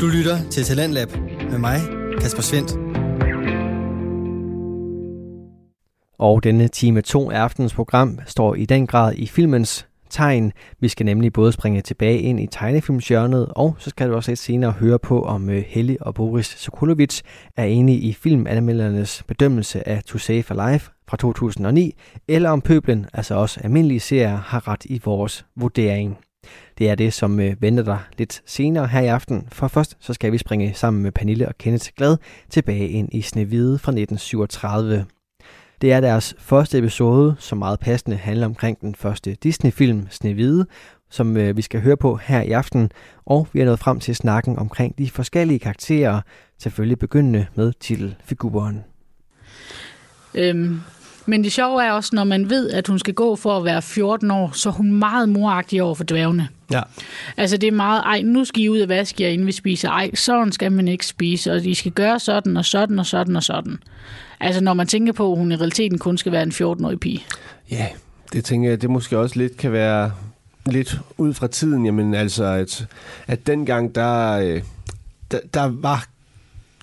Du lytter til Talentlab med mig, Kasper Svendt. Og denne time 2 af aftenens program står i den grad i filmens tegn. Vi skal nemlig både springe tilbage ind i tegnefilmsjørnet, og så skal du også lidt senere høre på, om øh, Helle og Boris Sokolovic er enige i filmanmeldernes bedømmelse af To Save a Life fra 2009, eller om pøblen, altså også almindelige serier, har ret i vores vurdering. Det er det, som øh, venter dig lidt senere her i aften. For først så skal vi springe sammen med Pernille og Kenneth Glad tilbage ind i Snevide fra 1937. Det er deres første episode, som meget passende handler omkring den første Disney-film Snevide, som øh, vi skal høre på her i aften. Og vi er nået frem til snakken omkring de forskellige karakterer, selvfølgelig begyndende med titelfiguren. Øhm, men det sjove er også, når man ved, at hun skal gå for at være 14 år, så er hun meget moragtig over for dværgene. Ja. Altså det er meget, ej, nu skal I ud og vaske jer, inden vi spiser. Ej, sådan skal man ikke spise, og I skal gøre sådan og sådan og sådan og sådan. Altså når man tænker på, at hun i realiteten kun skal være en 14-årig pige. Ja, det tænker jeg, det måske også lidt kan være lidt ud fra tiden. Jamen altså, at, at dengang der, øh, der, der var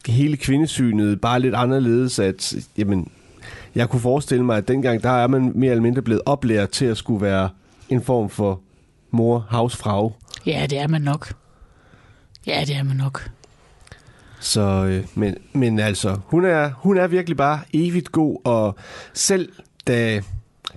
hele kvindesynet bare lidt anderledes, at jamen, jeg kunne forestille mig, at dengang der er man mere eller mindre blevet oplært til at skulle være en form for mor, havsfrag. Ja, det er man nok. Ja, det er man nok. Så, øh, men, men altså, hun er, hun er virkelig bare evigt god, og selv da,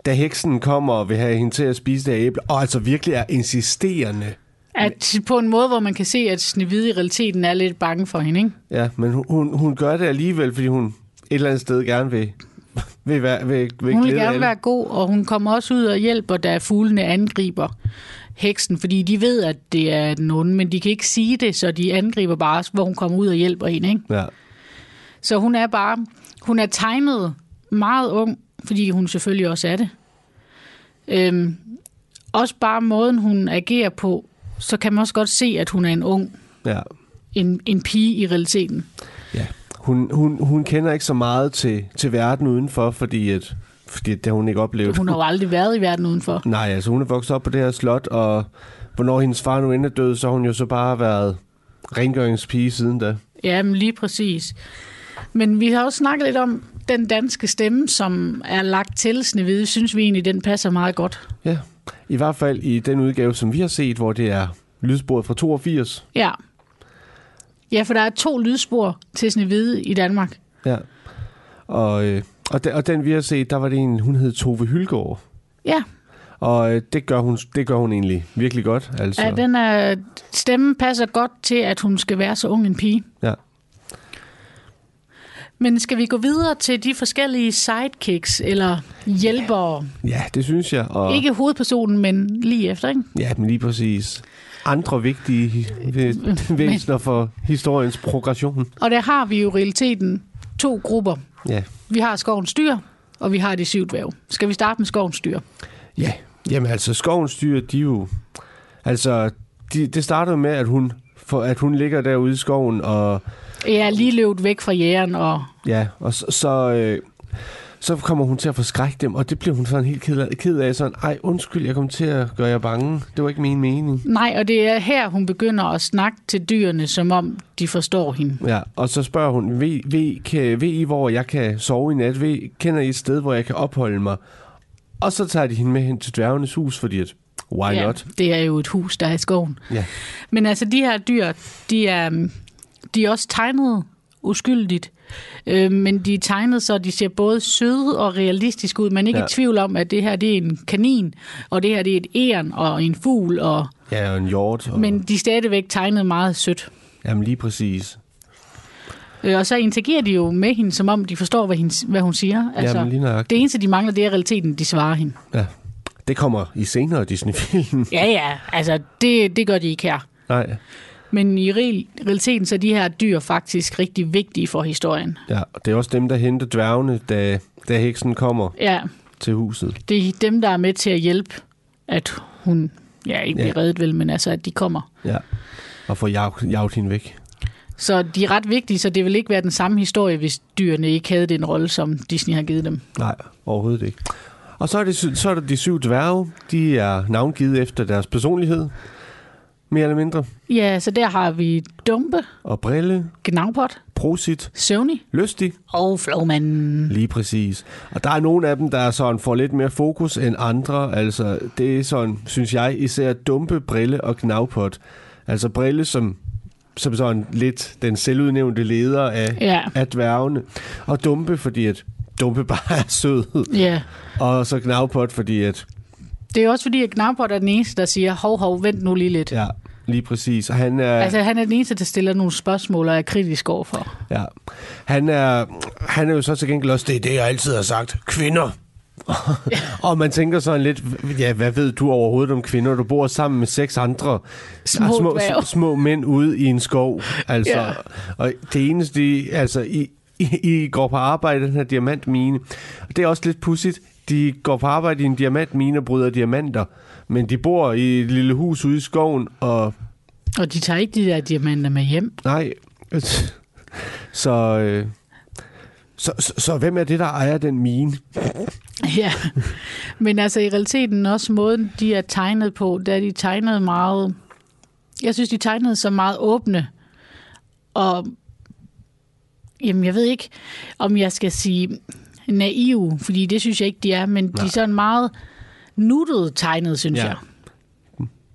da heksen kommer og vil have hende til at spise det æble, og altså virkelig er insisterende. At på en måde, hvor man kan se, at Snevide i realiteten er lidt bange for hende, ikke? Ja, men hun, hun, hun gør det alligevel, fordi hun et eller andet sted gerne vil, vil, være, vil, vil Hun vil gerne alle. være god, og hun kommer også ud og hjælper, da fuglene angriber heksen, fordi de ved, at det er den onde, men de kan ikke sige det, så de angriber bare, hvor hun kommer ud og hjælper hende. Ikke? Ja, Så hun er bare, hun er tegnet meget ung, fordi hun selvfølgelig også er det. Øhm, også bare måden, hun agerer på, så kan man også godt se, at hun er en ung, ja. en, en pige i realiteten. ja. Hun, hun, hun kender ikke så meget til, til verden udenfor, fordi, at, fordi det har hun ikke oplevet. Hun har jo aldrig været i verden udenfor. Nej, altså hun er vokset op på det her slot, og hvornår hendes far nu end er død, så har hun jo så bare været rengøringspige siden da. Ja, men lige præcis. Men vi har også snakket lidt om den danske stemme, som er lagt til Snevide. Synes vi egentlig, den passer meget godt. Ja, i hvert fald i den udgave, som vi har set, hvor det er lydsporet fra 82. Ja. Ja, for der er to lydspor til Snevide i Danmark. Ja. Og, øh, og, den, og den vi har set, der var det en, hun hed Tove Hylgaard. Ja, Og øh, det, gør hun, det gør hun egentlig virkelig godt. Altså. ja den er, stemmen passer godt til, at hun skal være så ung en pige. Ja. Men skal vi gå videre til de forskellige sidekicks, eller hjælpere? ja, det synes jeg. Og, Ikke hovedpersonen, men lige efter, ikke? Ja, men lige præcis. Andre vigtige væ- væsener for historiens progression. Og der har vi jo i realiteten to grupper. Ja. Vi har skovens dyr, og vi har de syv dværge. Skal vi starte med skovens dyr? Ja, jamen altså, skovens dyr, de jo... Altså, de, det startede med, at hun, for, at hun ligger derude i skoven, og er lige løbet væk fra jægeren, og ja, og så, så, øh, så kommer hun til at forskrække dem, og det bliver hun sådan helt ked af, ked af sådan, ej, undskyld, jeg kom til at gøre jer bange. Det var ikke min mening. nej, og det er her, hun begynder at snakke til dyrene, som om de forstår hende. Ja, og så spørger hun, ved, ved, kan, ved I, hvor jeg kan sove i nat? Ved, kender I et sted, hvor jeg kan opholde mig? Og så tager de hende med hen til dværgenes hus, fordi at, why ja, not? det er jo et hus, der er i skoven. Ja. Men altså, de her dyr, de er, de er også tegnet uskyldigt. Øh, men de er tegnet, så de ser både søde og realistiske ud. Man er ikke Ja. i tvivl om, at det her det er en kanin, og det her det er et æren og en fugl, og, Ja, og en hjort. Og, men de er stadigvæk tegnet meget sødt. Jamen lige præcis. Øh, og så interagerer de jo med hende, som om de forstår, hvad, hende, hvad hun siger. Altså, Jamen lige nøjagtigt. det eneste, de mangler, det er realiteten, de svarer hende. Ja. Det kommer i senere Disney-film. Ja, ja, altså det, det gør de ikke her. Nej. Men i real, realiteten, så er de her dyr faktisk rigtig vigtige for historien. Ja, og det er også dem, der henter dværgene, da, da heksen kommer Ja, til huset. det er dem, der er med til at hjælpe, at hun ja, ikke bliver Ja. reddet vel, men altså, at de kommer. Ja. Og få jaget, jaget hende væk. Så de er ret vigtige, så det vil ikke være den samme historie, hvis dyrene ikke havde den rolle, som Disney har givet dem. Nej, overhovedet ikke. Og så er, det, så er der de syv dværge. De er navngivet efter deres personlighed. Mere eller mindre. Ja, så der har vi Dumpe, Og Brille, Gnavpot, Prosit, Søvnig Lystig. og Flowman. Lige præcis. Og der er nogle af dem, der sådan får lidt mere fokus end andre. Altså, det er sådan, synes jeg, især Dumpe, Brille og Knavpot. Altså Brille som, som sådan lidt den selvudnævnte leder af, Ja, af dværgene. Og Dumpe, fordi at Dumpe bare er sød. ja. Og så Knavpot, fordi at, Det er også fordi, at Gnavpot er den eneste, der siger, hov, hov, vent nu lige lidt. Ja. lige præcis. Og han er... Altså, han er den eneste, der stiller nogle spørgsmål og er kritisk overfor. Ja. Han er, han er jo så til gengæld også, det er det, jeg altid har sagt, kvinder. og man tænker sådan lidt, ja, hvad ved du overhovedet om kvinder? Du bor sammen med seks andre Små små, dværge. små mænd ude i en skov. Altså, Ja. Og det eneste, de, altså, I, I, I går på arbejde den her diamantmine. Og det er også lidt pudsigt. De går på arbejde i en diamantmine og bryder diamanter. Men de bor i et lille hus ude i skoven, og Og de tager ikke de der diamanter med hjem. Nej. Så, øh, så, så, så hvem er det, der ejer den mine? Ja, men altså i realiteten også måden, de er tegnet på, der er de tegnet meget... Jeg synes, de tegnede så meget åbne. Og jamen, jeg ved ikke, om jeg skal sige naive, fordi det synes jeg ikke, de er, men Nej. de er sådan meget nuttet tegnet, synes Ja. jeg.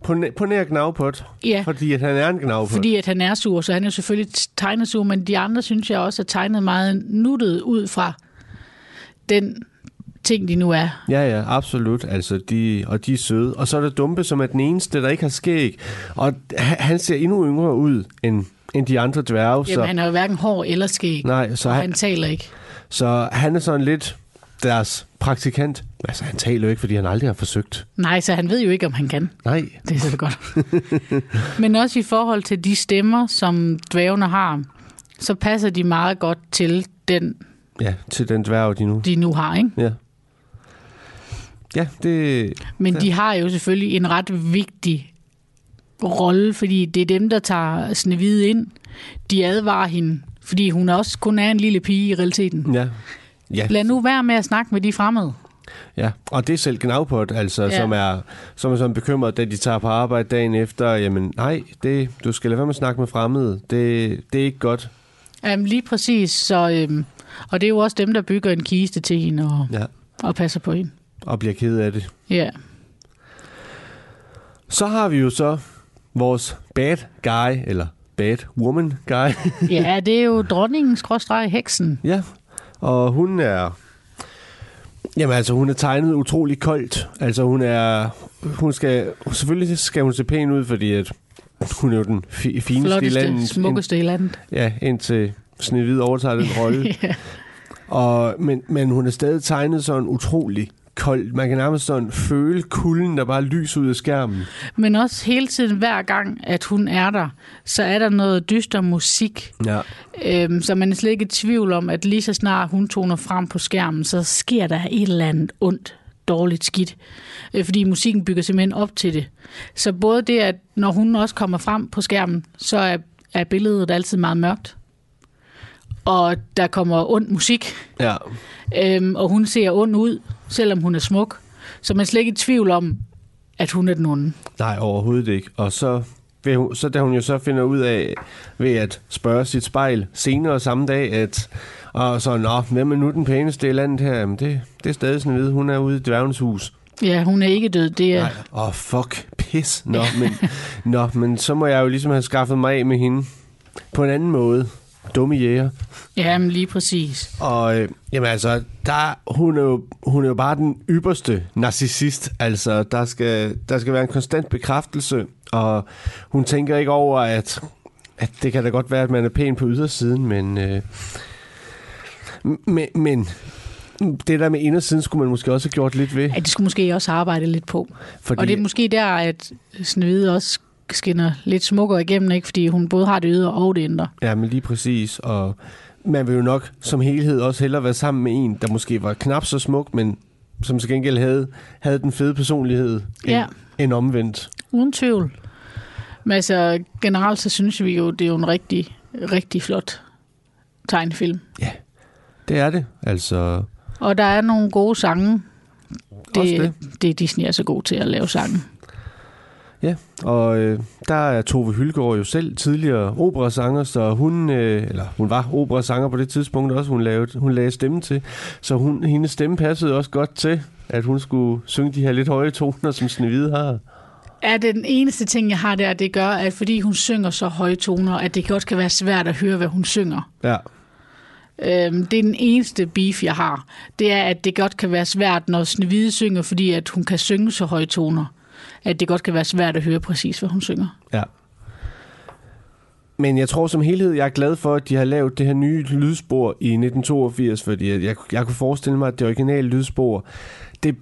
På, næ- på nær Gnavpot. Ja, Fordi at han er en Gnavpot. fordi at han er sur, så han er jo selvfølgelig tegnet sur, men de andre synes jeg også er tegnet meget nuttet ud fra den ting, de nu er. Ja, ja, absolut. Altså, de, og de er søde. Og så er der Dumpe, som er den eneste, der ikke har skæg. Og han ser endnu yngre ud end, end de andre dværge. Jamen, så, han har jo hverken hår eller skæg, nej, så og han, han taler ikke. Så han er sådan lidt deres praktikant. Altså, han taler jo ikke, fordi han aldrig har forsøgt. Nej, så han ved jo ikke, om han kan. Nej, Det er så godt. Men også i forhold til de stemmer, som dværgene har, så passer de meget godt til den, ja, til den dværg, de nu. de nu har. Ikke? Ja. Ja, det... Men de har jo selvfølgelig en ret vigtig rolle, fordi det er dem, der tager Snevide ind. De advarer hende, fordi hun også kun er en lille pige i realiteten. Ja. Ja, Lad nu være med at snakke med de fremmede. ja. og det er selv Gnavpot, altså, ja. Som er, som er sådan bekymret, da de tager på arbejde dagen efter. Jamen, nej, det, du skal lade være med at snakke med fremmede. Det, det er ikke godt. Jamen, lige præcis. Så, øhm, og det er jo også dem, der bygger en kiste til hende og, Ja. og passer på hende. Og bliver ked af det. Ja. Så har vi jo så vores bad guy, eller bad woman guy. ja, det er jo dronningen skråstreg heksen. ja, og hun er... Jamen altså, hun er tegnet utrolig koldt. Altså, hun er... Hun skal... Selvfølgelig skal hun se pæn ud, fordi at hun er jo den fi- fineste i Flotteste, landet. smukkeste i landet. Ja, indtil Snehvid overtager den rolle. ja. Og, men, men hun er stadig tegnet sådan utrolig kold. Man kan nærmest sådan føle kulden, der bare lyser ud af skærmen. Men også hele tiden, hver gang, at hun er der, så er der noget dyster musik. Ja. Øhm, så man er slet ikke i tvivl om, at lige så snart hun toner frem på skærmen, så sker der et eller andet ondt, dårligt skidt. Øh, fordi musikken bygger simpelthen op til det. Så både det, at når hun også kommer frem på skærmen, så er, er billedet altid meget mørkt. Og der kommer ond musik, Ja. øhm, og hun ser ond ud, selvom hun er smuk. Så man er slet ikke i tvivl om, at hun er den onde. Nej, overhovedet ikke. Og så, vil hun, så da hun jo så finder ud af, ved at spørge sit spejl senere samme dag, at og så, nå, hvem er nu den pæneste i landet her? Jamen, det, det er stadig sådan ved. Hun er ude i dværgens hus. Ja, hun er ikke død. Det er, Nej, åh, oh, fuck, pis. Nå, men, nå, men så må jeg jo ligesom have skaffet mig af med hende på en anden måde. Dumme jæger. ja, men lige præcis. Og øh, jamen altså, der, hun, er jo, hun er jo bare den ypperste narcissist. Altså, der skal, der skal være en konstant bekræftelse, og hun tænker ikke over, at, at det kan da godt være, at man er pæn på ydersiden, men, øh, men, men det der med indersiden skulle man måske også have gjort lidt ved. Ja, det skulle måske også arbejde lidt på. Fordi, Og det er måske der, at Snevide også skinner lidt smukkere igennem, ikke? fordi hun både har det ydre og det indre. Ja, men lige præcis. Og man vil jo nok som helhed også hellere være sammen med en, der måske var knap så smuk, men som til gengæld havde, havde den fede personlighed Ja. end omvendt. Uden tvivl. Men altså, generelt så synes vi jo, det er jo en rigtig, rigtig flot tegnefilm. Det er det. Altså, Og der er nogle gode sange. Også Det, det. det. det Disney er så god til at lave sange. Ja, og øh, der er Tove Hylgaard jo selv tidligere operasanger, så hun, øh, eller hun var operasanger på det tidspunkt også, hun, lavede, hun lagde stemme til. Så hun, hendes stemme passede også godt til, at hun skulle synge de her lidt høje toner, som Snevide har. Er det den eneste ting, jeg har der, det gør, at fordi hun synger så høje toner, at det godt kan være svært at høre, hvad hun synger. Ja, Øhm, det er den eneste beef, jeg har. Det er, at det godt kan være svært, når Snevide synger, fordi at hun kan synge så høje toner. At det godt kan være svært at høre præcis, hvad hun synger. ja. Men jeg tror som helhed, jeg er glad for, at de har lavet det her nye lydspor i 1982, fordi jeg, jeg, jeg kunne forestille mig, at det originale lydspor, det,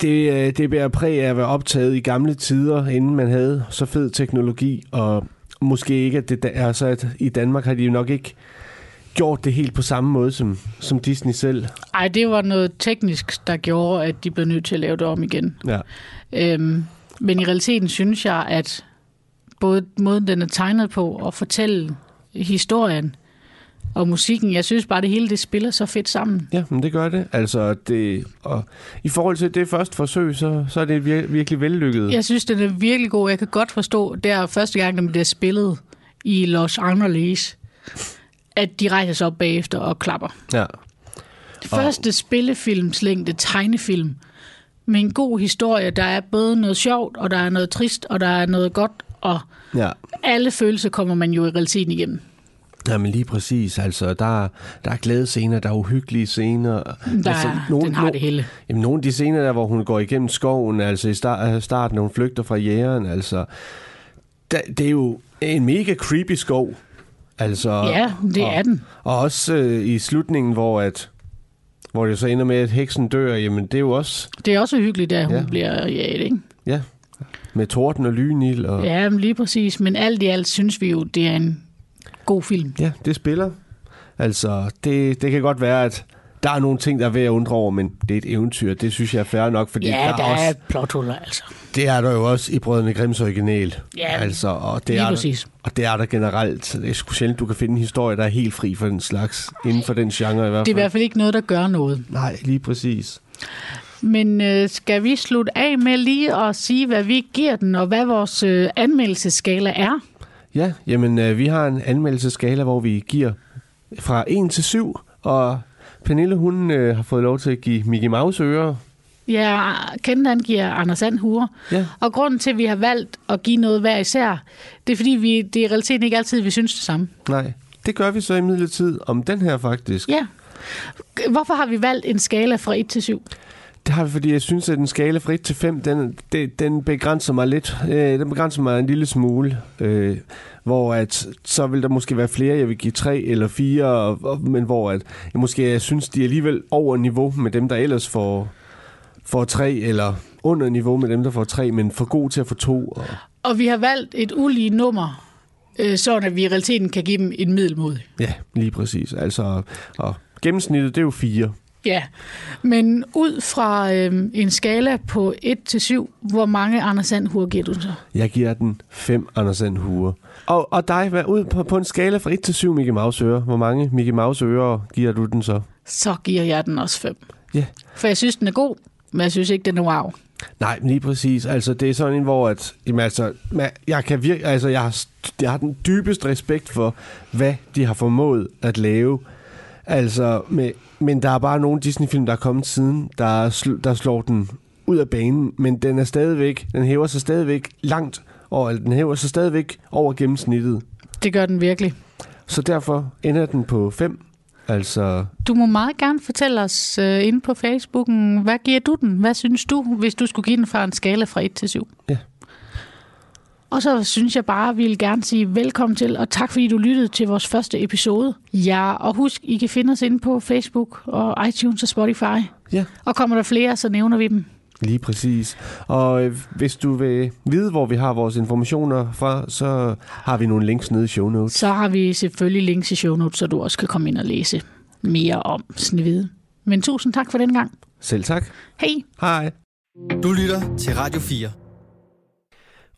det, øh, det bærer præg af at være optaget i gamle tider, inden man havde så fed teknologi, og måske ikke, at det er så, altså, at i Danmark har de jo nok ikke gjort det helt på samme måde som, som Disney selv. Ej, det var noget teknisk, der gjorde, at de blev nødt til at lave det om igen. Ja, Øhm, men i realiteten synes jeg, at både måden, den er tegnet på, og fortælle historien og musikken, jeg synes bare, det hele det spiller så fedt sammen. ja men det gør det. Altså, det, og i forhold til det første forsøg, så, så er det vir- virkelig vellykket. Jeg synes, den er virkelig god. Jeg kan godt forstå, der første gang, den bliver spillet i Los Angeles, at de rejser sig op bagefter og klapper. Ja. Det første spillefilmslængde tegnefilm med en god historie, der er både noget sjovt, og der er noget trist, og der er noget godt, og ja. alle følelser kommer man jo i realiteten igennem. Ja, men lige præcis. Altså, der, der er glædescener, der er uhyggelige scener. Der, altså, nogle, den har det hele. Jamen, nogle af de scener der, hvor hun går igennem skoven, altså i start, starten, når hun flygter fra jægeren, altså, der, det er jo en mega creepy skov. Altså, Ja, det og, er den. Og også øh, i slutningen, hvor at hvor det så ender med, at heksen dør, jamen det er jo også Det er også hyggeligt, at hun Ja. bliver jaget, ikke? ja, med torden og lynild. Og, Ja, men lige præcis. Men alt i alt synes vi jo, det er en god film. Ja, det spiller. Altså, det, det kan godt være, at der er nogle ting, der er ved at undre over, men det er et eventyr. Det synes jeg er fair nok, fordi Ja, der, der er også, er plothuller, altså. det er der jo også i Brødrene Grimms original. Ja, altså, og det er der, præcis. og det er der generelt. Det er sjældent, du kan finde en historie, der er helt fri for den slags, inden for den genre i hvert fald. Det er i hvert fald ikke noget, der gør noget. Nej, lige præcis. Men øh, skal vi slutte af med lige at sige, hvad vi giver den, og hvad vores øh, anmeldelseskala er? Ja, jamen, øh, vi har en anmeldelseskala, hvor vi giver fra 1 til 7, og Pernille, hun øh, har fået lov til at give Mickey Mouse ører. Ja, Kent han giver Anders Sand hure. Ja. Og grunden til, at vi har valgt at give noget hver især, det er fordi, vi, det er i realiteten ikke altid, vi synes det samme. Nej, det gør vi så i midlertid om den her faktisk. Ja. Hvorfor har vi valgt en skala fra 1 til 7? Det har vi, fordi jeg synes, at en skala fra 1 til 5, den, den, den begrænser mig lidt. Øh, den begrænser mig en lille smule. Øh, hvor at, så vil der måske være flere, jeg vil give 3 eller 4, og, og, men hvor at, jeg måske jeg synes, de er alligevel over niveau med dem, der ellers får, får 3, eller under niveau med dem, der får 3, men for god til at få 2. Og, Og vi har valgt et ulige nummer, øh, sådan at vi i realiteten kan give dem en middelmod. ja, lige præcis. Altså, og gennemsnittet, det er jo 4. Ja, men ud fra øh, en skala på 1 til 7, hvor mange Anders Sand hure giver du så? Jeg giver den 5 Anders Sand Hure. Og, og dig, hvad, ud på, på en skala fra 1 til 7 Mickey Mouse ører, hvor mange Mickey Mouse ører giver du den så? Så giver jeg den også 5. Ja. For jeg synes, den er god, men jeg synes ikke, den er wow. Nej, men lige præcis. Altså, det er sådan en, hvor at, jamen, altså, jeg, kan virke, altså, jeg, har, jeg har den dybeste respekt for, hvad de har formået at lave. Altså, med, men der er bare nogle Disney-film, der er kommet siden, der, sl, der slår den ud af banen, men den er stadigvæk, den hæver sig stadigvæk langt eller den hæver sig stadigvæk over gennemsnittet. Det gør den virkelig. Så derfor ender den på 5. Altså, Du må meget gerne fortælle os øh, inde på Facebooken, hvad giver du den? Hvad synes du, hvis du skulle give den fra en skala fra 1 til 7? Ja. Og så synes jeg bare, at vi vil gerne sige velkommen til, og tak fordi du lyttede til vores første episode. Ja, og husk, I kan finde os inde på Facebook og iTunes og Spotify. ja, Og kommer der flere, så nævner vi dem. Lige præcis. Og øh, hvis du vil vide, hvor vi har vores informationer fra, så har vi nogle links nede i show notes. Så har vi selvfølgelig links i show notes, så du også kan komme ind og læse mere om Snevide. Men tusind tak for den gang. Selv tak. Hej! Hej. Du lytter til Radio 4.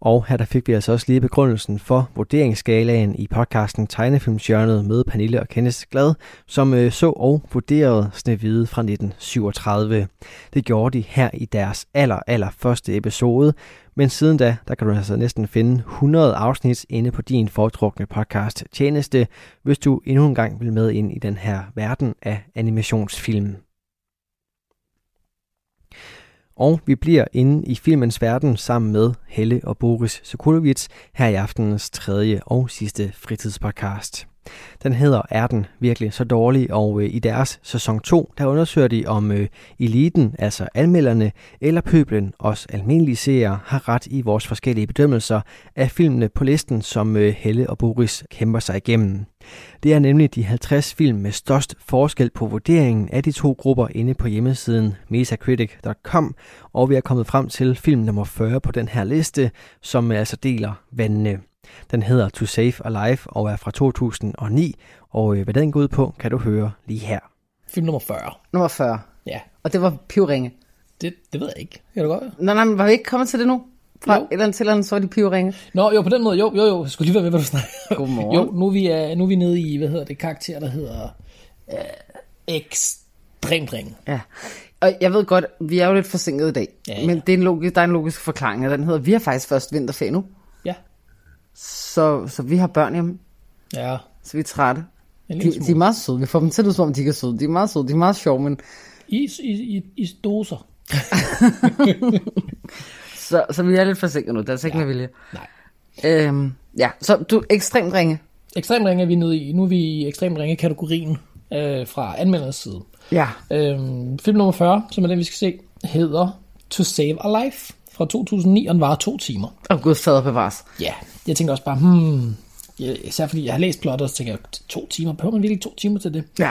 Og her der fik vi altså også lige begrundelsen for vurderingsskalaen i podcasten Tegnefilmsjørnet med Pernille og Kenneth Glad, som øh, så og vurderede Snevide fra 1937. Det gjorde de her i deres aller, aller første episode, men siden da, der kan du altså næsten finde 100 afsnit inde på din foretrukne podcast tjeneste, hvis du endnu en gang vil med ind i den her verden af animationsfilm. Og vi bliver inde i filmens verden sammen med Helle og Boris Sokolovits her i aftenens tredje og sidste fritidspodcast. Den hedder Er den virkelig så dårlig? Og øh, i deres sæson 2, der undersøger de om øh, eliten, altså anmelderne, eller pøblen, os almindelige seere, har ret i vores forskellige bedømmelser af filmene på listen, som øh, Helle og Boris kæmper sig igennem. Det er nemlig de 50 film med størst forskel på vurderingen af de to grupper inde på hjemmesiden mesacritic.com, og vi er kommet frem til film nummer 40 på den her liste, som øh, altså deler vandene. Den hedder To Save Alive og er fra 2009, og øh, hvad den går ud på, kan du høre lige her. Film nummer 40. Nummer 40. Ja, Og det var pivringe. det, det ved jeg ikke. Kan du godt? Nej, nej, men var vi ikke kommet til det nu? Fra Jo. et eller andet til eller andet, så var de pivringe. Nå, jo, på den måde, jo, jo, jo. Jeg skulle lige være med, hvad du snakker. Godmorgen. Jo, nu er, vi, er, nu er vi nede i, hvad hedder det, karakter, der hedder øh, ekstremt ring. Ja. Og jeg ved godt, vi er jo lidt forsinket i dag. Ja, ja. Men det er en logisk, der er en logisk forklaring, og den hedder, vi har faktisk først vinterferie nu. Så, så vi har børn hjemme, Ja, så vi er trætte. De, de er meget søde. Vi får dem til at som om de er søde. De er meget søde. De er meget sjove, men I, i, i, i doser. så, så vi er lidt forsinket nu. Det er altså ikke Ja. med vilje. Nej. Øhm, ja, så du ekstremt ringe. Ekstrem ringe er vi nede i. Nu er vi i ekstrem ringe kategorien øh, fra anmeldernes side. Ja. Øhm, film nummer 40, som er den, vi skal se, hedder To Save a Life fra 2009, og den var to timer. Og gud fader bevares. Ja, jeg tænkte også bare, hmm, ja, især fordi jeg har læst plottet, så tænker jeg, to timer, behøver man virkelig to timer til det? Ja.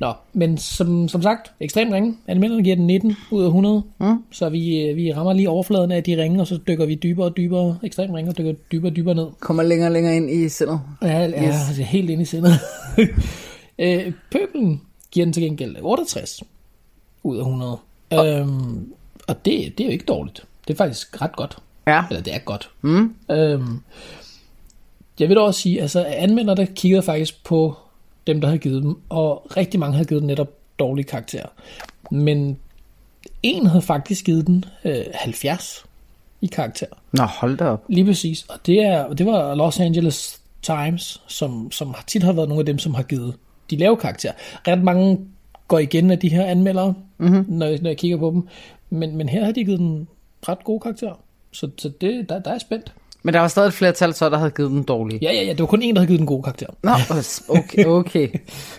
Nå, men som, som sagt, ekstrem ringe. Anmelderne giver den 19 ud af 100. Mm. Så vi, øh, vi rammer lige overfladen af de ringe, og så dykker vi dybere og dybere, ekstrem ringe, og dykker dybere og dybere ned. Kommer længere og længere ind i sindet. Ja, ja yes. altså, helt ind i sindet. øh, pøbelen giver den til gengæld 68 ud af 100. Oh. Øhm, og det, det er jo ikke dårligt. Det er faktisk ret godt. Ja. Eller det er godt. Mm. Øhm, jeg vil da også sige, altså anmelderne kiggede faktisk på dem, der havde givet dem, og rigtig mange havde givet den netop dårlige karakterer. Men en havde faktisk givet den øh, 70 i karakter. Nå, hold da op. Lige præcis. Og det, er, det var Los Angeles Times, som, som har- tit har været nogle af dem, som har givet de lave karakterer. Ret mange går igen af de her anmeldere, mm-hmm. når, jeg, når jeg kigger på dem. Men, men her har de givet den ret gode karakterer. Så, så det, der, der er spændt. Men der var stadig et flertal, så der havde givet den dårlige. Ja, ja, ja. Det var kun en, der havde givet den gode karakter. Nå, okay, okay.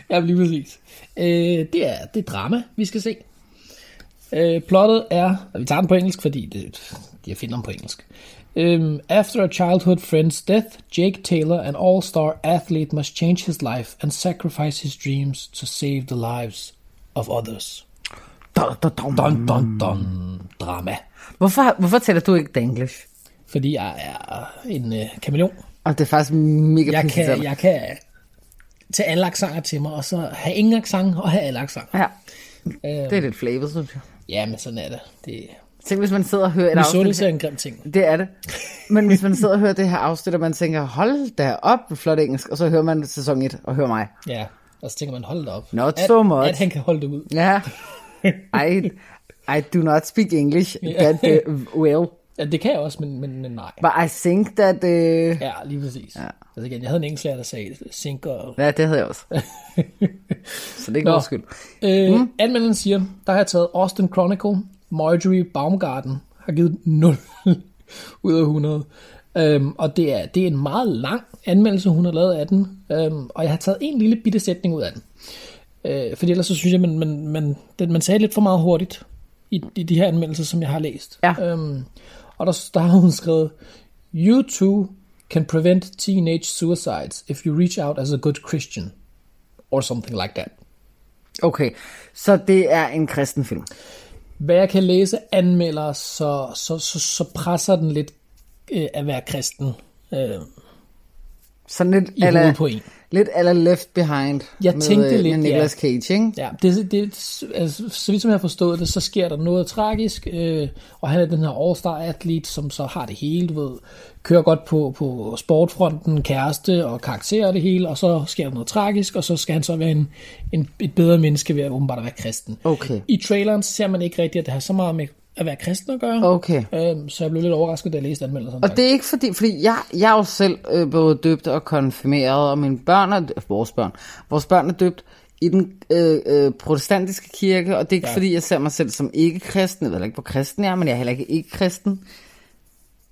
Ja, lige præcis. Øh, det, er, det er drama, vi skal se. Øh, plottet er, og vi tager den på engelsk, fordi det, jeg finder den på engelsk. Um, after a childhood friend's death, Jake Taylor, an all-star athlete, must change his life and sacrifice his dreams to save the lives of others. Dun, dun. Dun, dun, dun. Drama. Hvorfor, hvorfor taler du ikke danglish? Fordi jeg er en øh, kameleon. Og det er faktisk mega Jeg pinligt. kan, jeg kan tage alle aksanger til mig, og så have ingen accent og have alle aksanger. Ja, det er lidt flavor, synes jeg. Ja, men sådan er det. Det Tænk, hvis man sidder og hører et afsnit. Er en grim ting. Det er det. Men hvis man sidder og hører det her afsnit, og man tænker, hold da op, flot engelsk, og så hører man sæson 1 og hører mig. Ja, og så tænker man, hold da op. Not at, so much. At han kan holde det ud. Ja. I, I do not speak English that uh, well. Ja, det kan jeg også, men, men, men nej. But I think that... Uh... Ja, lige præcis. Ja. Altså igen, jeg havde en engelsklærer, der sagde sink og... Ja, det havde jeg også. Så det er ikke vores skyld. Øh, mm. Anmelderen siger, der har jeg taget Austin Chronicle, Marjorie Baumgarten, har givet 0 ud af 100. Øhm, og det er, det er en meget lang anmeldelse, hun har lavet af den. Øhm, og jeg har taget en lille bitte sætning ud af den. Øh, fordi ellers så synes jeg, man, man, man, den, man sagde lidt for meget hurtigt i, i de her anmeldelser, som jeg har læst. Ja. Øhm, og der, der har hun skrevet, You too can prevent teenage suicides if you reach out as a good Christian. Or something like that. Okay, så det er en kristen film. Hvad jeg kan læse anmelder, så, så, så, så presser den lidt øh, at være kristen øh, Sådan lidt, i hovedet på en. Lidt eller Left Behind Jeg med, tænkte øh, lidt, med Nicolas Cage, ikke? Ja, det, det, altså, så vidt som jeg har forstået det, så sker der noget tragisk, øh, og han er den her all-star-atlet, som så har det hele, du ved, kører godt på, på sportfronten, kæreste og karakter og det hele, og så sker der noget tragisk, og så skal han så være en, en, et bedre menneske ved at åbenbart at være kristen. Okay. I traileren ser man ikke rigtigt, at det har så meget med at være kristen at gøre, Okay. øhm, så jeg blev lidt overrasket, da jeg læste anmeldelsen. Og det er ikke fordi, fordi jeg, jeg er jo selv øh, både døbt og konfirmeret, og mine børn er, vores børn, vores børn er døbt i den øh, øh, protestantiske kirke, og det er ikke ja. Fordi, jeg ser mig selv som ikke-kristen, jeg ved ikke, hvor kristen jeg er, men jeg er heller ikke ikke-kristen.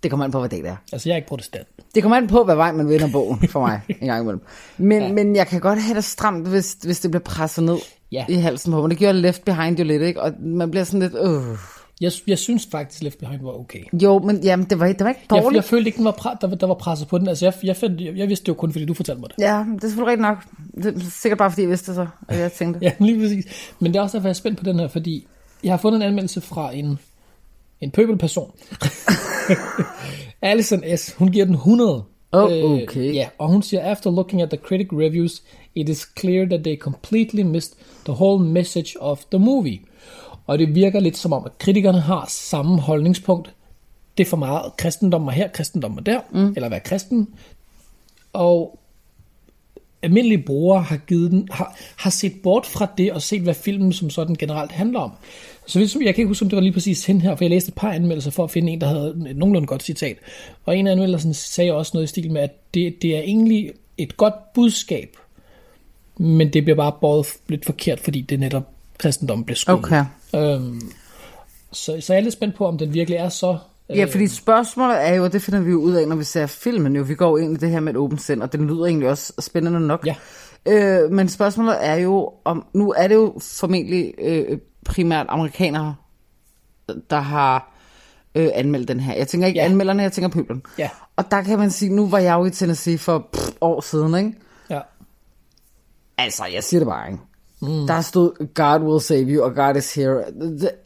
Det kommer an på, hvad det er. Altså, jeg er ikke protestant. Det kommer an på, hvad vej man vender bogen for mig en gang imellem. Men, ja. Ja. men jeg kan godt have det stramt, hvis, hvis det bliver presset ned Ja. i halsen på mig. Det gjorde Left Behind jo lidt, ikke? Og man bliver sådan lidt, øh. Jeg, jeg synes faktisk, Left Behind var okay. Jo, men jamen, det var, det var ikke Jeg, dårligt. jeg følte ikke, den var pre- der, var- der var presset på den. Altså, jeg, jeg, fandt, jeg, jeg vidste det jo kun, fordi du fortalte mig det. Ja, det er selvfølgelig rigtigt nok. Det er sikkert bare, fordi jeg vidste det så, at jeg tænkte. Ja, lige præcis. Men det er også derfor, jeg er spændt på den her, fordi jeg har fundet en anmeldelse fra en, en pøbelperson. Alison S. Hun giver den 100. Oh, Øh, okay. ja, og hun siger, after looking at the critic reviews, it is clear that they completely missed the whole message of the movie. Og det virker lidt som om, at kritikerne har samme holdningspunkt. Det er for meget kristendom og her, kristendom og der, mm. eller være kristen. Og almindelige brugere har, givet den, har, har set bort fra det og set, hvad filmen som sådan generelt handler om. Så hvis, jeg kan ikke huske, om det var lige præcis hende her, for jeg læste et par anmeldelser for at finde en, der havde et nogenlunde godt citat. Og en af anmeldelserne sagde også noget i stil med, at det, det er egentlig et godt budskab, men det bliver bare båret lidt forkert, fordi det netop kristendommen blev skudt. Okay. Øhm, så, så jeg er lidt spændt på, om den virkelig er så... Ja, fordi spørgsmålet er jo, og det finder vi jo ud af, når vi ser filmen jo, vi går ind i det her med et åbent sind, og den lyder egentlig også spændende nok. Ja. Øh, men spørgsmålet er jo, om nu er det jo formentlig øh, primært amerikanere, der har øh, anmeldt den her. Jeg tænker ikke ja. anmelderne, jeg tænker pøblen. Ja. Og der kan man sige, nu var jeg jo i Tennessee for pff, år siden, ikke? Ja. Altså, jeg siger det bare, ikke? Mm. Der stod, God will save you, og God is here.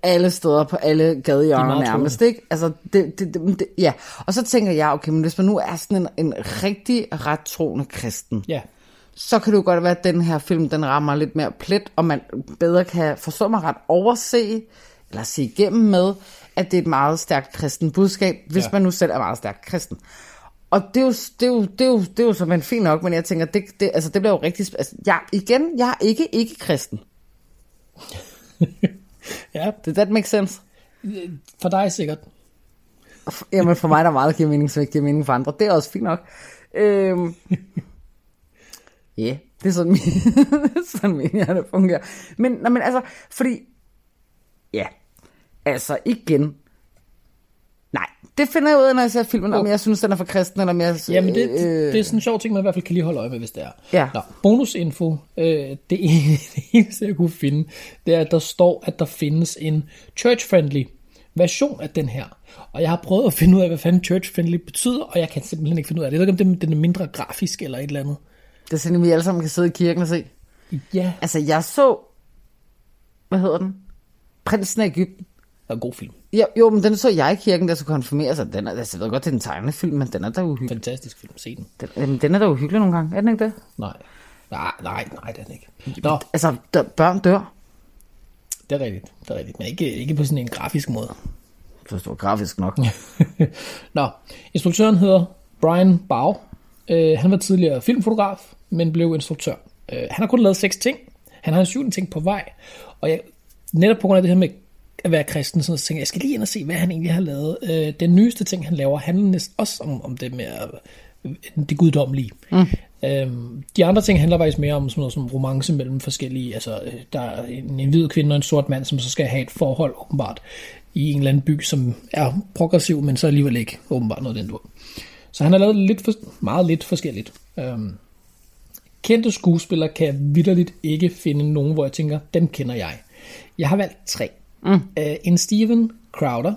Alle steder på alle gadehjørner nærmest, ikke? Altså, det, det, det, det, ja. Og så tænker jeg, okay, men hvis man nu er sådan en, en rigtig ret troende kristen, Ja. så kan det jo godt være, at den her film, den rammer lidt mere plet, og man bedre kan forstå mig ret overse, eller se igennem med, at det er et meget stærkt kristen budskab, hvis ja. man nu selv er meget stærkt kristen. Og det er jo, det er jo, det er jo, det er jo simpelthen fint nok, men jeg tænker, det, det, altså, det bliver jo rigtig... Altså, jeg, igen, jeg er ikke ikke kristen. ja, Did that make sense? for dig sikkert. Jamen for mig der er meget, der giver mening, som ikke giver mening for andre. Det er også fint nok. Øhm, Ja, yeah, det er sådan, min, sådan min hjerte fungerer. Men, nej, men altså, fordi, ja, altså igen, det finder jeg ud af, når jeg ser filmen, om jeg synes, den er for kristen, eller om jeg... Jamen, det, øh, det, det er sådan en sjov ting, man i hvert fald kan lige holde øje med, hvis det er. Ja. Nå, bonusinfo. Øh, det, det eneste, jeg kunne finde, det er, at der står, at der findes en church-friendly version af den her. Og jeg har prøvet at finde ud af, hvad fanden church-friendly betyder, og jeg kan simpelthen ikke finde ud af det. Jeg ved ikke, om det- den er mindre grafisk eller et eller andet. Det er sådan, vi alle sammen kan sidde i kirken og se. Ja, Altså, jeg så, hvad hedder den? Prinsen af Ægypten. det er en god film. Ja, jo, men den så jeg i kirken, der skulle konfirmere sig. Den er, altså, jeg ved godt, det er en tegnefilm, men den er da uhyggelig. Fantastisk film. Se den. Den, jamen, den er da uhyggelig nogle gange, er den ikke det? Nej. Nej, nej, nej, det er den ikke. Nå, Altså, der, børn dør. det er rigtigt. Det er rigtigt. Men ikke, ikke på sådan en grafisk måde. Så står grafisk nok. Nå, instruktøren hedder Brian Bau. Øh, han var tidligere filmfotograf, men blev instruktør. Øh, han har kun lavet seks ting. Han har en syvende ting på vej. Og jeg, netop på grund af det her med at være kristen, så tænker jeg, jeg skal lige ind og se, hvad han egentlig har lavet. Øh, den nyeste ting, han laver, handler næsten også om, om det med øh, det guddommelige. Mm. Øhm, de andre ting handler faktisk mere om sådan noget som romance mellem forskellige, altså øh, der er en, en hvid kvinde og en sort mand, som så skal have et forhold åbenbart i en eller anden by, som er progressiv, men så alligevel ikke åbenbart noget den dur. Så han har lavet lidt for, meget lidt forskelligt. Øhm, kendte skuespillere kan jeg vidderligt ikke finde nogen, hvor jeg tænker, dem kender jeg. Jeg har valgt tre. Mm. Øh, en Steven Crowder,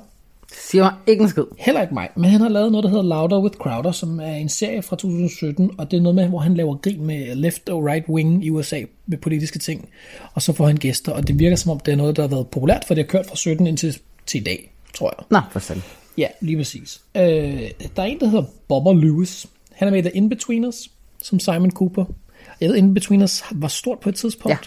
Siger mig ikke en skid. Heller ikke mig, men han har lavet noget, der hedder Louder with Crowder, som er en serie fra 2017, og det er noget med, hvor han laver grin med left og right wing i USA med politiske ting, og så får han gæster, og det virker som om, det er noget, der har været populært, for det har kørt fra 17 indtil til i dag, tror jeg. Nå, for selv. Ja, lige præcis. Øh, der er en, der hedder Bobber Lewis. Han er med i The In-Betweeners, som Simon Cooper. Jeg ved, In Between Us var stort på et tidspunkt, Ja.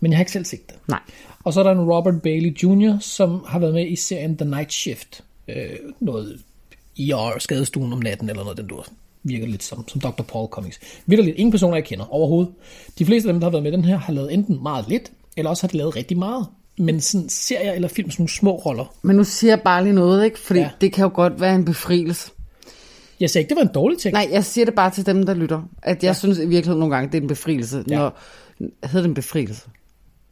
men jeg har ikke selv set det. Nej. Og så er der en Robert Bailey Jr., som har været med i serien The Night Shift. Øh, noget IR, skadestuen om natten, eller noget den du virker lidt som, som Dr. Paul Comics. Vildt lidt. Ingen personer, jeg kender overhovedet. De fleste af dem, der har været med den her, har lavet enten meget lidt, eller også har de lavet rigtig meget. Men sådan serier eller film, sådan nogle små roller. Men nu siger jeg bare lige noget, ikke? Fordi Ja. det kan jo godt være en befrielse. Jeg sagde ikke, det var en dårlig ting. Nej, jeg siger det bare til dem, der lytter. At jeg ja. synes i virkeligheden nogle gange, det er en befrielse. Ja. Når, hedder det en befrielse?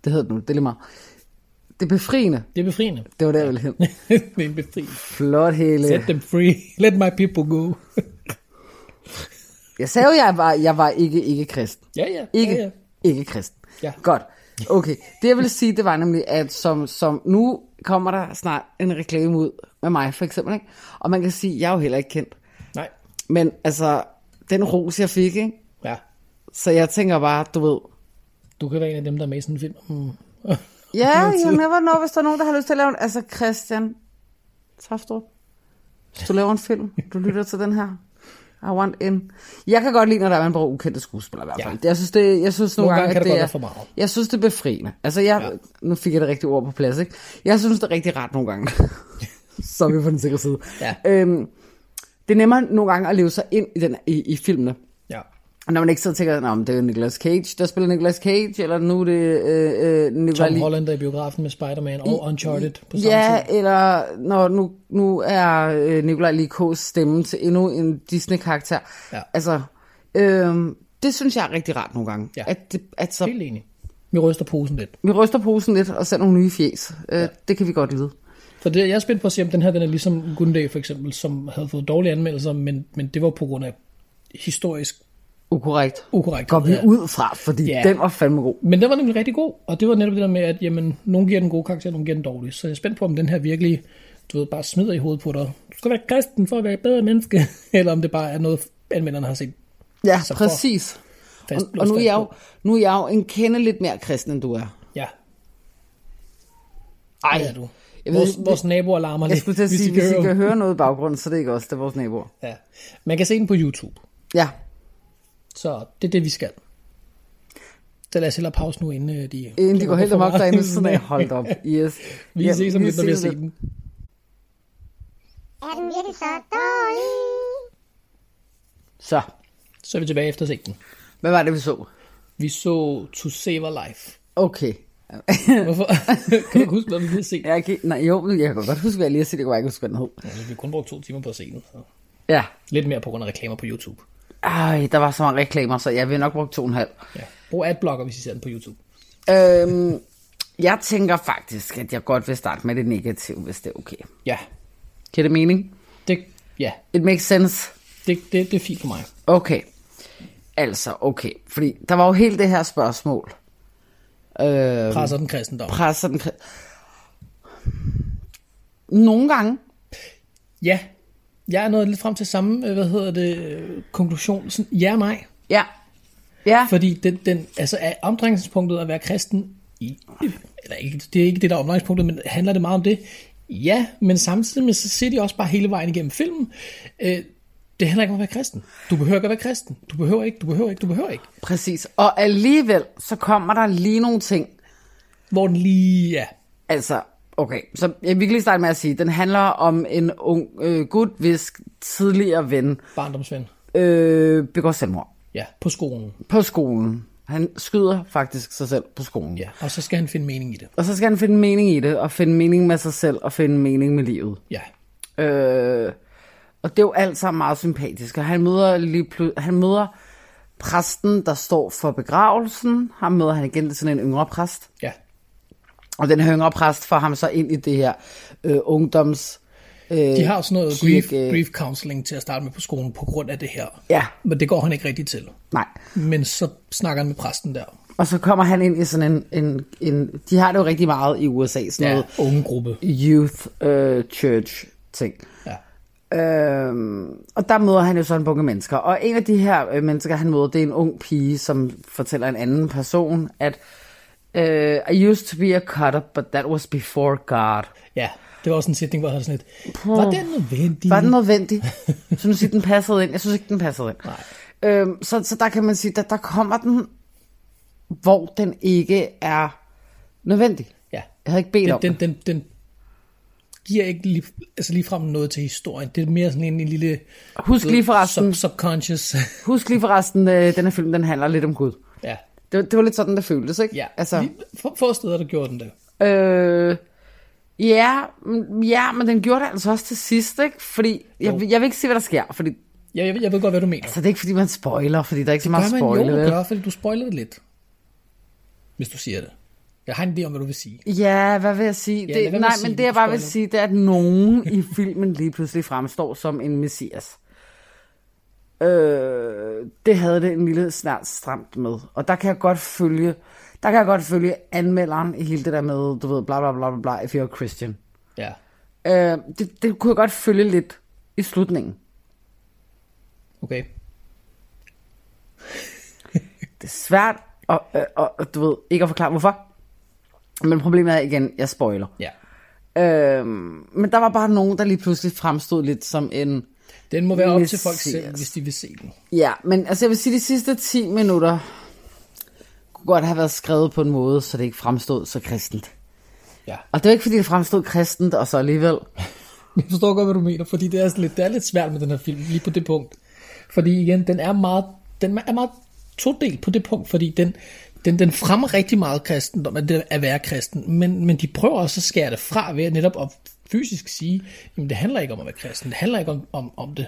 Det hedder det nu, det er lige meget. Det er befriende. Det er befriende. Det var der, jeg ville hen. det er en befriende. Flot hele. Set them free. Let my people go. Jeg sagde jo, jeg var, jeg var ikke, ikke kristen. ja, ja. Ikke, Ja, ja. ikke kristen. Ja. Godt. Okay. Det jeg vil sige, det var nemlig, at som, som nu kommer der snart en reklame ud med mig, for eksempel. Ikke? Og man kan sige, jeg er jo heller ikke kendt. Nej. Men altså, den ros, jeg fik, ikke? Ja. Så jeg tænker bare, du ved, Du kan være en af dem, der er med i sådan en film. Mm. Ja, you never know, hvis der er nogen, der har lyst til at lave en... Altså, Christian Tafstrup, hvis du laver en film, du lytter til den her. I want in. Jeg kan godt lide, når der er man bruger ukendte skuespillere i hvert fald. Jeg synes, det, jeg synes nogle, Nogle gange, gange kan at det det er, for meget. Jeg synes, det er befriende. Altså, jeg, ja. nu fik jeg det rigtige ord på plads, ikke? Jeg synes, det er rigtig rart nogle gange. Så er vi på den sikre side. Ja. Øhm, det er nemmere nogle gange at leve sig ind i, den, i, i filmene. Når man ikke og tænker, om det er Nicolas Cage, der spiller Nicolas Cage, eller nu er det øh, øh, Nicolas Tom Holland er i biografen med Spider-Man og Uncharted på samme Ja, tid. eller når nu, nu er øh, Nikolaj Likos stemme til endnu en Disney-karakter. Ja. Altså, øh, det synes jeg er rigtig rart nogle gange. Ja. At, det, at så, Helt enig. Vi ryster posen lidt. vi ryster posen lidt og ser nogle nye fjes. Øh, ja. Det kan vi godt lide. For det, jeg er spændt på at se, om den her den er ligesom Gunday for eksempel, som havde fået dårlige anmeldelser, men, men det var på grund af historisk Ukorrekt. ukorrekt. Går vi ud fra, fordi Ja. den var fandme god. Men den var nemlig rigtig god, og det var netop det der med, at jamen, nogen giver den gode karakter, nogen giver den dårlig. Så jeg er spændt på, om den her virkelig, du ved, bare smider i hovedet på dig. Du skal være kristen for at være et bedre menneske, eller om det bare er noget, anmelderne har set Ja, Så præcis. fast, Og, og nu, er jeg jo, nu er jeg jo en kende lidt mere kristen, end du er. Ja, Ej, er du. Jeg ved, Vores, det- vores naboer larmer jeg lidt, skulle til at hvis sige, hvis I kan høre noget i baggrunden, så er det ikke os, det er vores naboer. Ja. Man kan se den på YouTube, Ja, så det er det, vi skal. Så lad os hellere pause nu, inden øh, de... inden de går helt amok derinde, så er holdt op. Yes. Vi Ja, ses om lidt, når vi har set lidt. den. Er den virkelig så dårlig? Så, Så er vi tilbage efter at den. hvad var det, vi så? Vi så To Save a Life. Okay. Hvorfor? kan du ikke huske, hvad vi lige har set? Jeg kan, nej, jo, jeg kan godt huske, hvad jeg lige har set. Jeg kan bare ikke huske, hvad den hed. Altså, vi har kun brugt to timer på at se den. Så. Ja. Lidt mere på grund af reklamer på YouTube. Ej, der var så mange reklamer, så jeg vil nok bruge to og en halv. Ja. Brug adblocker, hvis I ser den på YouTube. Øhm, jeg tænker faktisk, at jeg godt vil starte med det negative, hvis det er okay. Ja, Giver det mening? det, ja. It makes sense. Det, det, det er fint for mig. Okay. Altså, okay. Fordi der var jo helt det her spørgsmål. Øh, Presser den kristendom. presser den... Nogle gange. Ja, jeg er nået lidt frem til samme, øh, hvad hedder det, øh, konklusion. Sådan, ja og nej. Ja. Ja. Fordi den, den, altså er omdrejningspunktet at være kristen i, eller ikke, det er ikke det, der er omdrejningspunktet, men handler det meget om det? Ja, men samtidig med, så ser de også bare hele vejen igennem filmen. Øh, det handler ikke om at være kristen. Du behøver ikke at være kristen. Du behøver ikke, du behøver ikke, du behøver ikke. Præcis. Og alligevel, så kommer der lige nogle ting. Hvor den lige er. Altså, okay. Så jeg vil lige starte med at sige, den handler om en ung øh, gut, hvis tidligere ven Barndomsven. øh, begår selvmord Ja, på skolen. på skolen. Han skyder faktisk sig selv på skolen. Ja, og så skal han finde mening i det. Og så skal han finde mening i det, og finde mening med sig selv, og finde mening med livet. Ja, Øh, og det er jo alt sammen meget sympatisk. Og han møder, lige pl- han møder præsten, der står for begravelsen. Han møder han igen sådan en yngre præst. ja, Og den her yngre præst får ham så ind i det her øh, ungdoms... Øh, De har sådan noget grief, grief counseling til at starte med på skolen på grund af det her. Ja, Men det går han ikke rigtig til. nej. Men så snakker han med præsten der. Og så kommer han ind i sådan en... en, en de har det jo rigtig meget i USA, sådan noget unge gruppe. youth øh, church ting. Ja. Øhm, og der møder han jo så en bunke mennesker. Og en af de her øh, mennesker, han møder, det er en ung pige, som fortæller en anden person, at øh, I used to be a cutter, but that was before God. ja, det var også en sætning, hvor jeg havde sådan lidt, var den nødvendig? Var den nødvendig? Så nu siger den passede ind. Jeg synes ikke, den passede ind. Øhm, så, så der kan man sige, at der kommer den, hvor den ikke er nødvendig. Ja. Jeg havde ikke bedt Den, om den, den, den giver ikke lige, altså lige frem noget til historien. Det er mere sådan en, en lille Husk lige forresten, sub, subconscious. husk lige forresten, øh, den her film, den handler lidt om Gud. ja. Det, var- det var lidt sådan, det føltes, ikke? ja. Altså, få, få steder, der gjorde den det. øh, ja, ja, men den gjorde det altså også til sidst, ikke? Fordi, jeg, Jo. jeg vil ikke se, hvad der sker, fordi, Jeg, jeg, jeg ved godt, hvad du mener. så det er ikke, fordi man spoiler, fordi der er ikke så Det meget gør man jo, spoiler. gør, fordi du spoiler det lidt. Hvis du siger det. Jeg har en idé om, hvad du vil sige. Ja, hvad vil jeg sige? Ja, det, nej, sige men det, det jeg bare vil spoiler. sige, det er, at nogen i filmen lige pludselig fremstår som en messias. Øh, det havde det en lille snart stramt med. Og der kan jeg godt følge, der kan jeg godt følge anmelderen i hele det der med, du ved, bla bla bla bla bla, if you're Christian. Ja. Øh, det, det kunne jeg godt følge lidt i slutningen. Okay. Det er svært at, øh, at, du ved, ikke at forklare hvorfor. Men problemet er igen, jeg spoiler. Ja. Øh, men der var bare nogen, der lige pludselig fremstod lidt som en... Den må være op til folk selv, hvis de vil se den. Ja, men altså jeg vil sige, de sidste 10 minutter kunne godt have været skrevet på en måde, så det ikke fremstod så kristent. Ja. Og det er ikke, fordi det fremstod kristent, og så alligevel... Jeg forstår godt, hvad du mener, fordi det er, lidt, det er lidt svært med den her film, lige på det punkt. Fordi igen, den er meget, den er meget todelt på det punkt, fordi den, den, den fremmer rigtig meget kristendom, at, det at være kristen, men, men de prøver også at skære det fra ved at netop at fysisk sige, jamen det handler ikke om at være kristen, det handler ikke om, om, om det.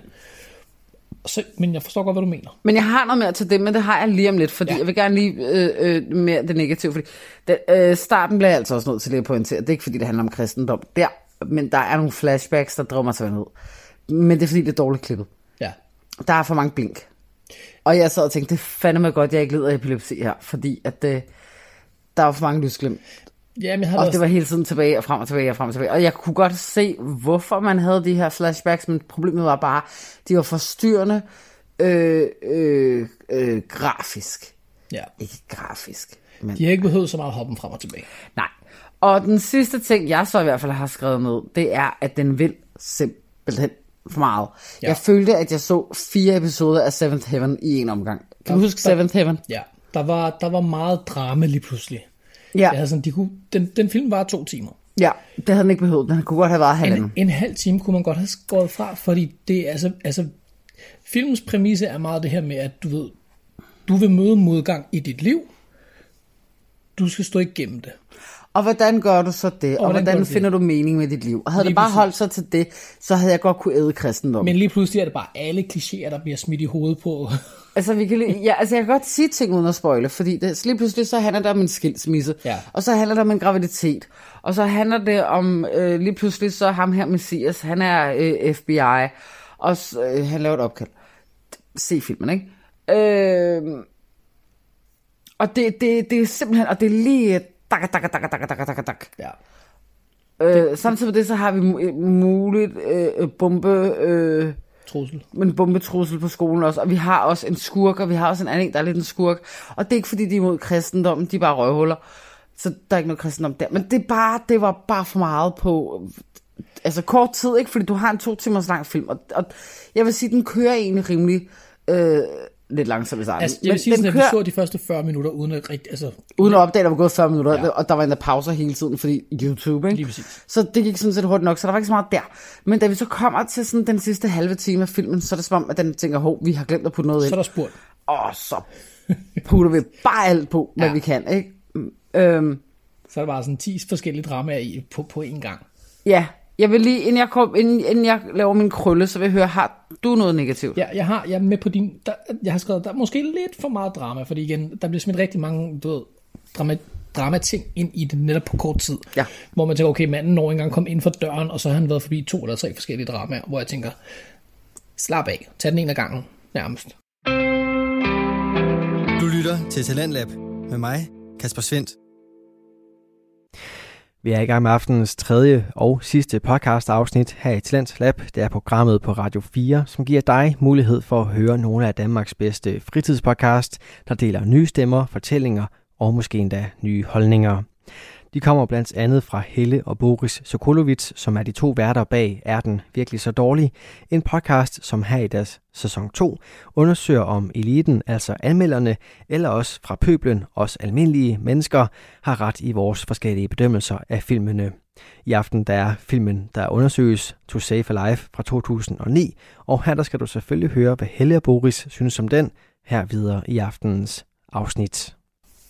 Så, men jeg forstår godt, hvad du mener. Men jeg har noget mere til det, men det har jeg lige om lidt, fordi Ja. jeg vil gerne lige øh, øh, mere det negative. Fordi det, øh, starten bliver jeg altså også nødt til lige at pointere. Det er ikke, fordi det handler om kristendom. Der, men der er nogle flashbacks, der drømmer sig ned. Men det er, fordi det er dårligt klippet. Ja. Der er for mange blink. Og jeg sad og tænkte, det fandeme godt, jeg ikke lider af epilepsi her, fordi at det, der er for mange lysglimt. Ja, men jeg Og også, det var hele tiden tilbage og frem og tilbage og frem og tilbage. Og jeg kunne godt se, hvorfor man havde de her flashbacks, men problemet var bare, de var forstyrrende øh, øh, øh, grafisk. ja. Ikke grafisk, men De har ikke behøvet så meget hoppen frem og tilbage. nej. Og den sidste ting, jeg så i hvert fald har skrevet ned, det er, at den vil simpelthen for meget. Ja. Jeg følte, at jeg så fire episoder af Seventh Heaven i en omgang. Kan du Der- huske der- Seventh Heaven? Ja, der var, der var meget drama lige pludselig. Ja. Jeg havde sådan, de kunne, den, den film var to timer. ja, det havde den ikke behøvet. Den kunne godt have været halvanden. En, en halv time kunne man godt have skåret fra, fordi det er altså, altså, filmens præmisse er meget det her med, at du ved, du vil møde modgang i dit liv, du skal stå igennem det. Og hvordan gør du så det? Og, og hvordan hvordan, du det? finder du mening med dit liv? Og havde Lige det bare holdt sig til det, så havde jeg godt kunne æde kristendom. Men lige pludselig er det bare alle klichéer, der bliver smidt i hovedet på. Altså, vi kan lige, ja, altså, jeg kan godt sige ting uden at spoile, fordi det, lige pludselig så handler det om en skilsmisse, Ja. og så handler det om en graviditet, og så handler det om, øh, lige pludselig så ham her Messias, han er øh, FBI, og så, øh, han laver et opkald. Se filmen, ikke? Øh, og det, det, det er simpelthen, og det er lige, øh, dak, dak, dak, dak, dak, dak, dak. Ja. Øh, samtidig med det, så har vi mu- muligt øh, bombe... Øh, Trussel. en bombetrussel på skolen også, og vi har også en skurk, og vi har også en anden, der er lidt en skurk. Og det er ikke fordi, de er imod kristendommen, de er bare røvhuller. Så der er ikke noget kristendom der. Men det, er bare, det var bare for meget på altså kort tid, ikke? Fordi du har en to timers lang film, og, og jeg vil sige, den kører egentlig rimelig øh, lidt langsomt i starten. Altså, jeg vil sige den sådan, at vi så de første 40 minutter uden at rigtig, altså, Uden at opdage, der var gået 40 minutter, Ja. og der var endda pauser hele tiden, fordi YouTube, ikke? Lige præcis. Så det gik sådan set hurtigt nok, så der var ikke så meget der. Men da vi så kommer til sådan den sidste halve time af filmen, så er det som om, at den tænker, hov, vi har glemt at putte noget så ind. er der spurgt. Og så putter vi bare alt på, hvad Ja. ja. vi kan, ikke? Mm, Øhm, Så er der bare sådan 10 forskellige dramaer i, på, på én gang. ja, jeg vil lige, inden jeg, kom, inden, inden jeg laver min krølle, så vil jeg høre, har du noget negativt? Ja, jeg, har, jeg er med på din... Der, jeg har skrevet, der er måske lidt for meget drama, fordi igen, der bliver smidt rigtig mange, du ved, drama, drama-ting ind i det netop på kort tid. Ja. Hvor man tænker, okay, manden når engang kom ind for døren, og så har han været forbi to eller tre forskellige dramaer, hvor jeg tænker, slap af, tag den en af gangen, nærmest. Du lytter til Talentlab med mig, Kasper Svendt. Vi er i gang med aftenens tredje og sidste podcast afsnit her i Talent Lab. Det er programmet på Radio 4, som giver dig mulighed for at høre nogle af Danmarks bedste fritidspodcast, der deler nye stemmer, fortællinger og måske endda nye holdninger. De kommer blandt andet fra Helle og Boris Sokolovits, som er de to værter bag Er den virkelig så dårlig? En podcast, som her i deres sæson 2 undersøger om eliten, altså anmelderne, eller også fra pøblen, os almindelige mennesker, har ret i vores forskellige bedømmelser af filmene. I aften der er filmen, der undersøges To Save a Life fra 2009, og her der skal du selvfølgelig høre, hvad Helle og Boris synes om den, her videre i aftenens afsnit.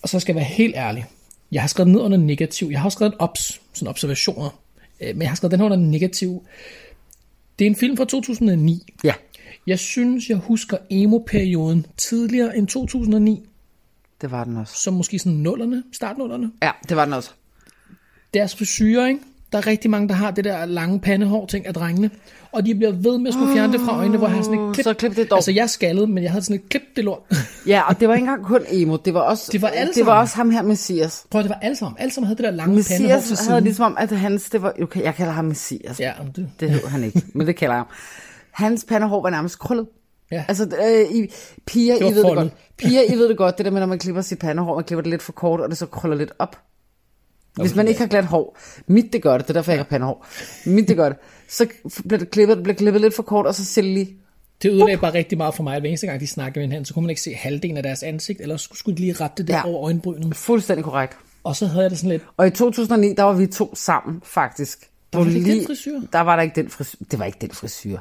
Og så skal jeg være helt ærlig. Jeg har skrevet ned under negativ. Jeg har også skrevet ops, sådan observationer. Øh, Men jeg har skrevet den her under negativ. Det er en film fra 2009. Ja. Jeg synes, jeg husker emo-perioden tidligere end 2009, Det var den også. som måske sådan nullerne, startnullerne. Ja, det var den også. Deres frisyrer, ikke? Der er rigtig mange, der har det der lange pandehår ting af drengene. Og de bliver ved med at skulle fjerne det fra øjnene, hvor jeg har sådan et klip. Så klip det dog. Altså, jeg skaldet, men jeg havde sådan et klip, det lort. Ja, og det var ikke engang kun emo. Det var også, Det var alle det var også ham her, Messias. Prøv, det var alle sammen. Alle sammen havde det der lange pandehår til Messias siden. havde ligesom om, at hans, det var, okay, jeg kalder ham Messias. Ja, det, Det hed han ikke, men det kalder jeg ham. Hans pandehår var nærmest krøllet. Ja. Altså, øh, I, piger, Det I ved det foldet. godt. Piger, I ved det godt, det der med, når man klipper sit pandehår, man klipper det lidt for kort, og det så krøller lidt op. Hvis man ikke har glat hår, mit det gør det, det er derfor, jeg ikke har pandehår. Mit det gør det. Så bliver det klippet, det bliver klippet lidt for kort, og så det lige det ødelagde bare rigtig meget for mig, at hver eneste gang, de snakkede med hinanden, så kunne man ikke se halvdelen af deres ansigt, eller skulle de lige rette det der Ja. over øjenbrynet. fuldstændig korrekt. Og så havde jeg det sådan lidt, Og i 2009, der var vi to sammen, faktisk. Der var ikke den frisyr? Der var der ikke den frisyr. Det var ikke den frisyr.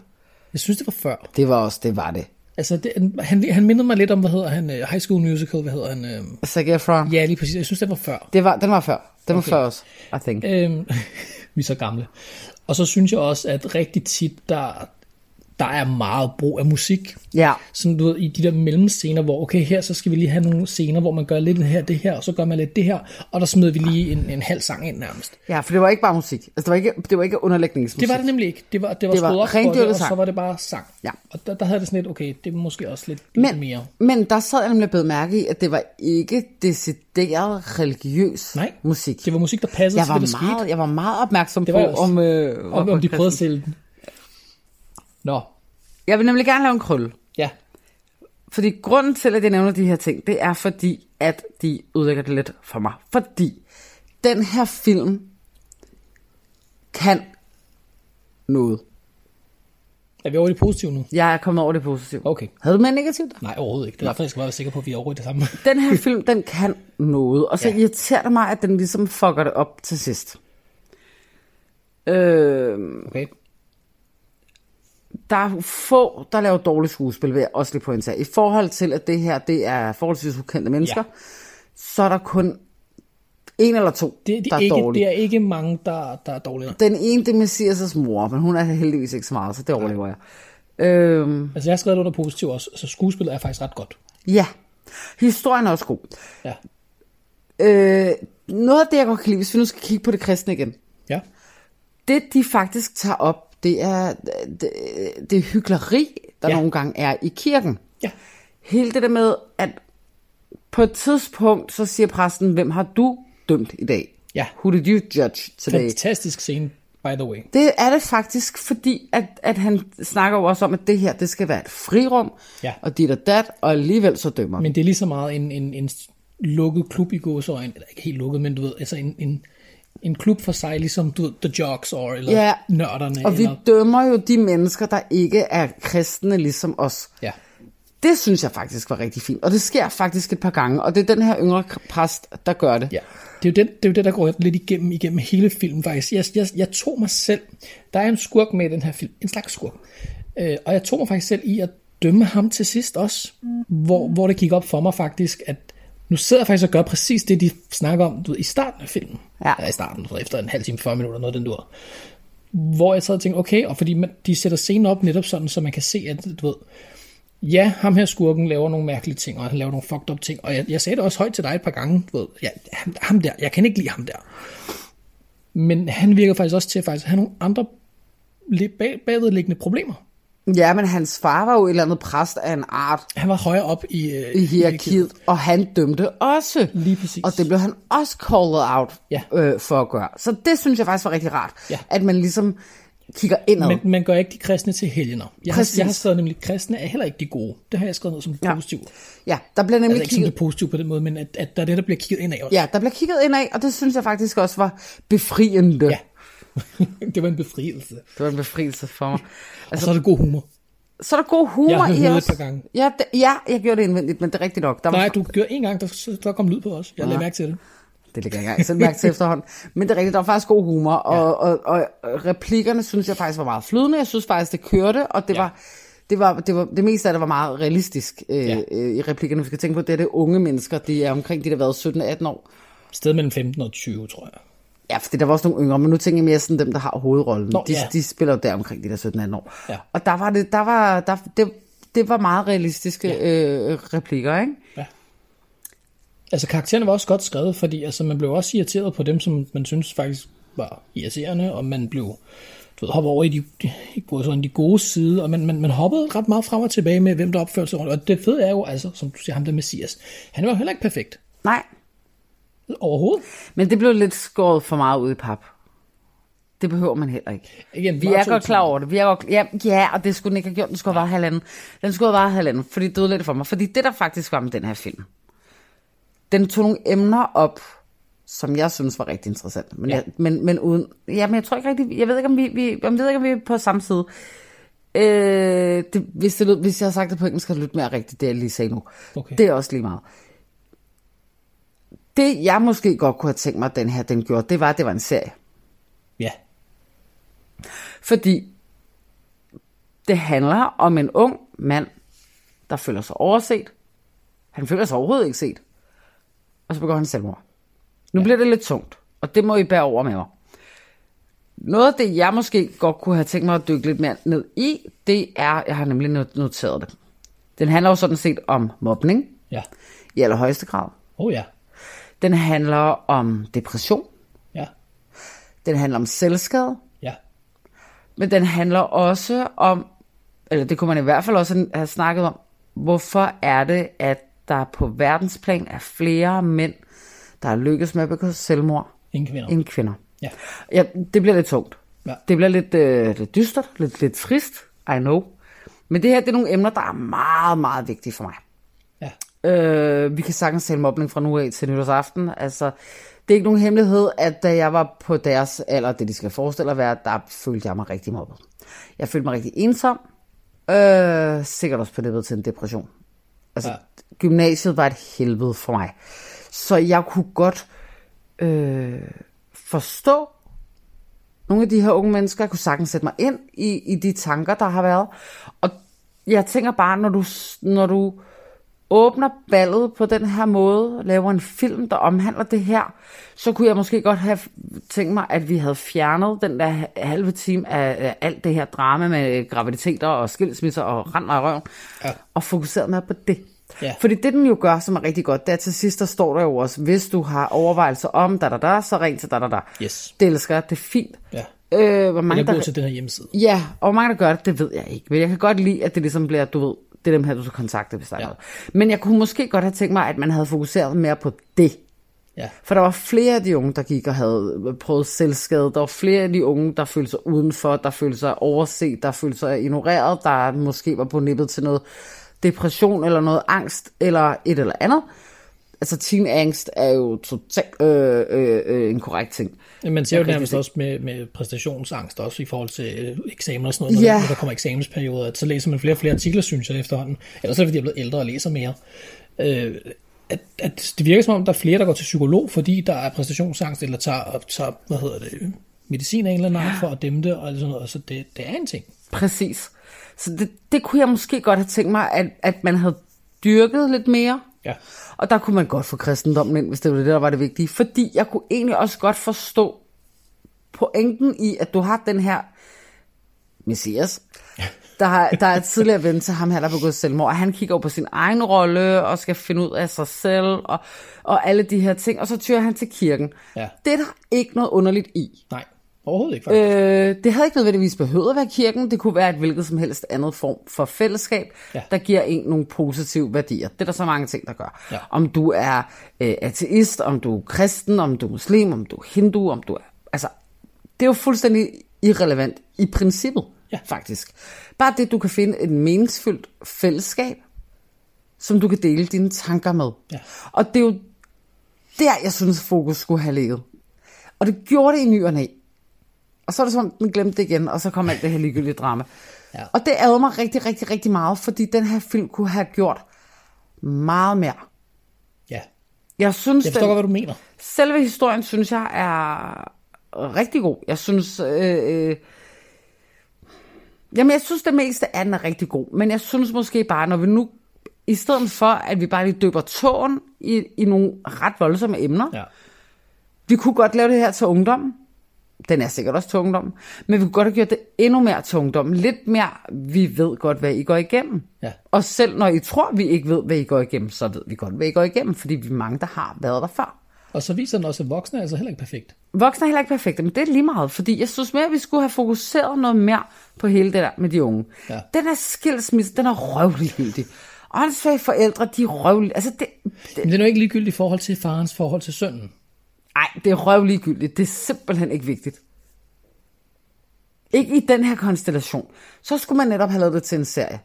jeg synes, det var før. Det var også, det var det. Altså, det, han, han mindede mig lidt om, hvad hedder han, uh, High School Musical, hvad hedder han? Uh, Zac Efron. ja, lige præcis. Jeg synes, det var før. Det var, den var før. Den var Okay. før også, I think. Øhm, vi er så gamle. Og så synes jeg også, at rigtig tit, der, der er meget brug af musik. Ja. Sådan du ved, i de der mellemscener, hvor okay, her så skal vi lige have nogle scener, hvor man gør lidt det her, det her, og så gør man lidt det her, og der smider vi lige en, en halv sang ind nærmest. Ja, for det var ikke bare musik. Altså, det var ikke, det var ikke underlægningsmusik. Det var det nemlig ikke. Det var, det var, Det var op rendyrket det, og så var det bare sang. Ja. Og der, der havde det sådan lidt, okay, det er måske også lidt, lidt men, mere. men der sad jeg nemlig blevet mærke i, at det var ikke decideret religiøs Nej, musik. Det var musik, der passede jeg til var, det, der skete. meget, jeg var meget opmærksom Det på, var jeg også. om, øh, Om, om de prøvede at sælge den. Nå, Jeg vil nemlig gerne lave en krølle. ja. Fordi grunden til, at jeg nævner de her ting, det er fordi, at de udlægger det lidt for mig. Fordi den her film kan noget. Er vi over i det positive nu? Jeg er kommet over det positive. Okay. Havde du med negativt? Nej, overhovedet ikke. Det er derfor, jeg skal bare være sikker på, at vi er over i det samme. Den her film, den kan noget. Og så Ja. irriterer det mig, at den ligesom fucker det op til sidst. Øh, Okay. Der er få, der laver dårligt skuespil, vil jeg også lige pointere. I forhold til, at det her, det er forholdsvis ukendte mennesker, Ja. så er der kun en eller to, Det, det, der er ikke, dårlige. det er ikke mange, der, der er dårligere. Den ene, det er Messias' mor, men hun er heldigvis ikke så meget, så det overlever jeg. Øhm, Altså, jeg har skrevet under positiv også, så skuespillet er faktisk ret godt. ja, historien er også god. Ja. Øh, noget af det, jeg godt kan lide, hvis vi nu skal kigge på det kristne igen, Ja. det de faktisk tager op, det er det, det hyggeleri, der. Ja. nogle gange er i kirken. Ja. Hele det der med, at på et tidspunkt, så siger præsten, hvem har du dømt i dag? Ja. Who did you judge today? Fantastisk scene, by the way. Det er det faktisk, fordi at, at han snakker jo også om, at det her, det skal være et frirum, Ja. og dit og dat, og alligevel så dømmer. Men det er lige så meget en, en, en lukket klub i gåsøjne, eller ikke helt lukket, men du ved, altså en, en, en klub for sig, ligesom du The Jocks or, eller Ja. nørderne. og vi eller, dømmer jo de mennesker, der ikke er kristne ligesom os. ja. Det synes jeg faktisk var rigtig fint, og det sker faktisk et par gange, og det er den her yngre præst, der gør det. Ja, det er, jo den, det er jo det, der går lidt igennem, igennem hele filmen faktisk. Jeg, jeg, jeg tog mig selv, der er en skurk med i den her film, en slags skurk, øh, og jeg tog mig faktisk selv i at dømme ham til sidst også, hvor, hvor det gik op for mig faktisk, at nu sidder jeg faktisk og gør præcis det, de snakker om du ved, i starten af filmen. Ja. Eller i starten, ved, efter en halv time, 40 minutter, noget den dur. Hvor jeg sad og tænkte, okay, og fordi man, de sætter scenen op netop sådan, så man kan se, at du ved, ja, ham her skurken laver nogle mærkelige ting, og han laver nogle fucked up ting, og jeg, jeg sagde det også højt til dig et par gange, du ved, ja, ham, ham der, jeg kan ikke lide ham der. Men han virker faktisk også til at faktisk have nogle andre bagvedliggende problemer. Ja, men hans far var jo et eller andet præst af en art Han var højere op i, øh, i hierarkiet, og han dømte også. Lige præcis. Og det blev han også called out Ja. øh, for at gøre. Så det synes jeg faktisk var rigtig rart. Ja. At man ligesom kigger indad. Men man gør ikke de kristne til helgener. Jeg har, jeg har skrevet nemlig, at kristne er heller ikke de gode. Det har jeg skrevet noget som Ja. positivt. Ja, der bliver nemlig Altså ikke som kigget... det positivt på den måde, men at, at der er det, der bliver kigget ind af også. Ja, der bliver kigget indad, og det synes jeg faktisk også var befriende. Ja. det var en befrielse. Det var en befrielse for mig. Og så er det god humor. Så er der god humor Jeg i os. et par gange. Ja, det, ja, jeg gjorde det indvendigt, men det er rigtigt nok. Der var, Nej, du gjorde en gang, der, der kom lyd på os. Jeg lagde mærke til det. Det lægger jeg ikke engang selv mærke til efterhånden. Men det er rigtigt, der var faktisk god humor, og, og, og, og replikkerne synes jeg faktisk var meget flydende. Jeg synes faktisk, det kørte, og det Ja. var... Det, var, det, var, det meste af det var meget realistisk øh, Ja. ja. øh, i replikkerne. Vi skal tænke på, at det er det unge mennesker. De er omkring de, der har været 17-18 år. Sted mellem 15 og 20, tror jeg. Ja, for der var også nogle yngre, men nu tænker jeg mere sådan dem, der har hovedrollen. Nå, de, ja. de spiller jo der omkring de der 17-18 år. Ja. Og der var det, der var, der, det, det var meget realistiske Ja. øh, replikker, ikke? Altså karaktererne var også godt skrevet, fordi altså, man blev også irriteret på dem, som man synes faktisk var irriterende, og man blev du ved, hoppede over i de, de, sådan, de gode side, og man, man, man hoppede ret meget frem og tilbage med, hvem der opførte sig ordentligt. Og det fede er jo, altså, som du siger, ham der Messias, han var heller ikke perfekt Nej, overhovedet. men det blev lidt skåret for meget ud i pap. Det behøver man heller ikke. Igen, Vi er godt klar over det. Vi er godt, ja, ja, og det skulle den ikke have gjort. Den skulle have været halvanden. Den skulle have været halvanden, fordi det det for mig. Fordi det, der faktisk var med den her film, den tog nogle emner op, som jeg synes var rigtig interessant. Men, Ja. ja. jeg, men, men uden... Ja, men jeg tror ikke rigtig... Jeg ved ikke, om vi, vi, jeg ved ikke, om vi er på samme side. Øh, det, hvis, det lød, hvis jeg har sagt det på engelsk, skal det lytte mere rigtigt, det jeg lige sagde nu. Okay. Det er også lige meget. Det, jeg måske godt kunne have tænkt mig, at den her den gjorde, det var, at det var en serie. Ja, Fordi det handler om en ung mand, der føler sig overset. Han føler sig overhovedet ikke set. Og så begår han selvmord. Nu ja. bliver det lidt tungt, og det må I bære over med mig. Noget af det, jeg måske godt kunne have tænkt mig at dykke lidt mere ned i, det er, jeg har nemlig not- noteret det. Den handler jo sådan set om mobning ja. i allerhøjeste grad. Oh ja, Den handler om depression. ja, Den handler om selvskade. ja. Men den handler også om, eller det kunne man i hvert fald også have snakket om, hvorfor er det, at der på verdensplan er flere mænd, der er lykkes med at begå selvmord Ingen kvinder. end kvinder. Ja. Ja, det bliver lidt tungt. Ja. Det bliver lidt, øh, lidt dystert, lidt, lidt trist, I know. Men det her, det er nogle emner, der er meget, meget vigtige for mig. Øh, vi kan sagtens tale mobning fra nu af til nytårsaften. Altså, det er ikke nogen hemmelighed, at da jeg var på deres alder, det de skal forestille at være, der følte jeg mig rigtig mobbet. Jeg følte mig rigtig ensom. Øh, sikkert også på det til en depression. Altså, ja. gymnasiet var et helvede for mig. Så jeg kunne godt øh, forstå nogle af de her unge mennesker. Jeg kunne sagtens sætte mig ind i, i de tanker, der har været. Og jeg tænker bare, når du, når du åbner ballet på den her måde, laver en film, der omhandler det her, så kunne jeg måske godt have tænkt mig, at vi havde fjernet den der halve time af, alt det her drama med graviditeter og skilsmisser og rand og røven, Ja. og fokuseret mere på det. Ja. Fordi det, den jo gør, som er rigtig godt, det er til sidst, der står der jo også, hvis du har overvejelser om da da da, så ring til da da da. Yes. Det elsker jeg, det er fint. Ja. Øh, hvor mange Jeg der, går til den her hjemmeside. Ja, og hvor mange der gør det, det ved jeg ikke. Men jeg kan godt lide, at det ligesom bliver, du ved, det er dem her, du skal kontakte, hvis der er Ja. noget. Men jeg kunne måske godt have tænkt mig, at man havde fokuseret mere på det. Ja. For der var flere af de unge, der gik og havde prøvet selvskade. Der var flere af de unge, der følte sig udenfor, der følte sig overset, der følte sig ignoreret, der måske var på nippet til noget depression eller noget angst eller et eller andet. Altså teenangst er jo totalt øh, øh, øh, en korrekt ting. Ja, Man ser jo nærmest også med, med præstationsangst, også i forhold til øh, eksamener og sådan noget, når, Ja. der, når der kommer eksamensperioder, at så læser man flere og flere artikler, synes jeg efterhånden. Ellers er det, fordi jeg er blevet ældre og læser mere. Øh, at, at det virker som om, der er flere, der går til psykolog, fordi der er præstationsangst, eller tager, tager hvad hedder det, medicin af en eller anden art for at dæmme det, og sådan noget. Så det, det er en ting. Præcis. Så det, det kunne jeg måske godt have tænkt mig, at, at man havde dyrket lidt mere. Ja. Og der kunne man godt få kristendommen ind, hvis det var det, der var det vigtige. Fordi jeg kunne egentlig også godt forstå pointen i, at du har den her messias, der, har, der er tidligere ven til ham her, der har begået selvmord, og han kigger over på sin egen rolle, og skal finde ud af sig selv, og, og alle de her ting, og så tyrer han til kirken. Ja. Det er der ikke noget underligt i. Nej, overhovedet ikke faktisk. Øh, det havde ikke nødvendigvis behøvet at være kirken. Det kunne være et hvilket som helst andet form for fællesskab, Ja. der giver en nogle positive værdier. Det er der så mange ting, der gør. Ja. Om du er øh, ateist, om du er kristen, om du er muslim, om du er hindu, om du er... Altså, det er jo fuldstændig irrelevant i princippet, Ja. faktisk. Bare det, du kan finde et meningsfyldt fællesskab, som du kan dele dine tanker med. Ja. Og det er jo der, jeg synes, fokus skulle have ligget. Og det gjorde det i ny og næ. Og så er det som, om, den glemte det igen, og så kom alt det her ligegyldige drama. Ja. Og det ærger mig rigtig, rigtig, rigtig meget, fordi den her film kunne have gjort meget mere. Ja, Jeg synes, jeg forstår godt, hvad du mener. selve historien, synes jeg, er rigtig god. Jeg synes... Øh, øh, jamen, jeg synes, det meste af den er rigtig god. Men jeg synes måske bare, når vi nu... I stedet for, at vi bare lige døber tåen i, i nogle ret voldsomme emner. Ja. Vi kunne godt lave det her til ungdom. Den er sikkert også til ungdom. Men vi kunne godt have gjort det endnu mere til ungdom. Lidt mere, vi ved godt, hvad I går igennem. Ja. Og selv når I tror, vi ikke ved, hvad I går igennem, så ved vi godt, hvad I går igennem. Fordi vi er mange, der har været der før. Og så viser den også, at voksne er altså heller ikke perfekt. Voksne er heller ikke perfekte, men det er lige meget, fordi jeg synes mere, at vi skulle have fokuseret noget mere på hele det der med de unge. Ja. Den her skilsmisse, den er røvligegyldig. Åndssvage forældre, de er røvlige. Altså, det, det, Men det er nu ikke ligegyldigt i forhold til farens forhold til sønnen. Ej, det er røvligegyldigt. Det er simpelthen ikke vigtigt. Ikke i den her konstellation. Så skulle man netop have lavet det til en serie.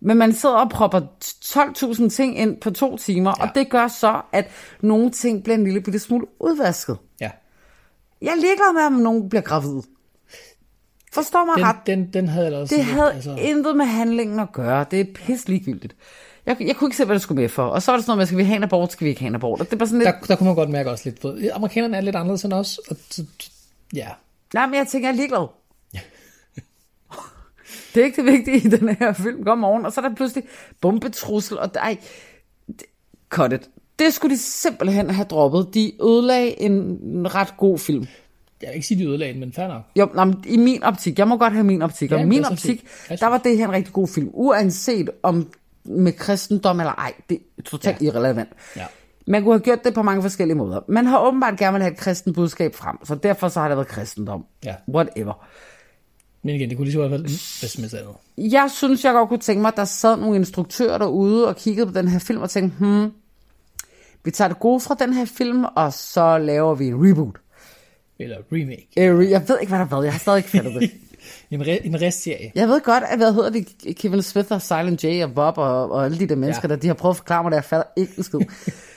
Men man sidder og propper 12.000 ting ind på to timer, ja. og det gør så, at nogle ting bliver en lille bitte smule udvasket. Ja. Jeg er ligeglad med, om nogen bliver gravid. Forstår mig Den, ret. den, den havde jeg også Det havde altså... intet med handlingen at gøre. Det er pisse ligegyldigt. Jeg, jeg kunne ikke se, hvad det skulle med for. Og så er det sådan noget med, skal vi have en abort, skal vi ikke have en abort? Og det bare sådan lidt... der, der kunne man godt mærke også lidt på. Amerikanerne er lidt anderledes end os. Og, ja, Nej, men jeg tænker, jeg er ligeglad. det er ikke det vigtige i den her film. Kom morgen, og så er der pludselig bombetrussel, og ej, det- cut it. Det skulle de simpelthen have droppet. De ødelagde en ret god film. jeg vil ikke sige, de ødelagde den, men fair nok. Jo, nej, men i min optik, jeg må godt have min optik, og Ja, i min optik, der var det her en rigtig god film, uanset om med kristendom eller ej, det er totalt ja. irrelevant. Ja. Man kunne have gjort det på mange forskellige måder. Man har åbenbart gerne vil have et kristen budskab frem, så derfor så har det været kristendom. Ja. Whatever. Men igen, det kunne lige så godt hvad som helst andet. Jeg synes, jeg godt kunne tænke mig, at der sad nogle instruktører derude og kiggede på den her film og tænkte, hmm, vi tager det gode fra den her film, og så laver vi en reboot. Eller remake. Øh, Jeg ved ikke, hvad der har været. Jeg har stadig ikke fattet det. En, re- en restserie. Jeg ved godt, at hvad hedder det, Kevin Smith og Silent J og Bob og, og alle de der mennesker, Ja. der de har prøvet at forklare mig, at jeg fatter ikke en skid.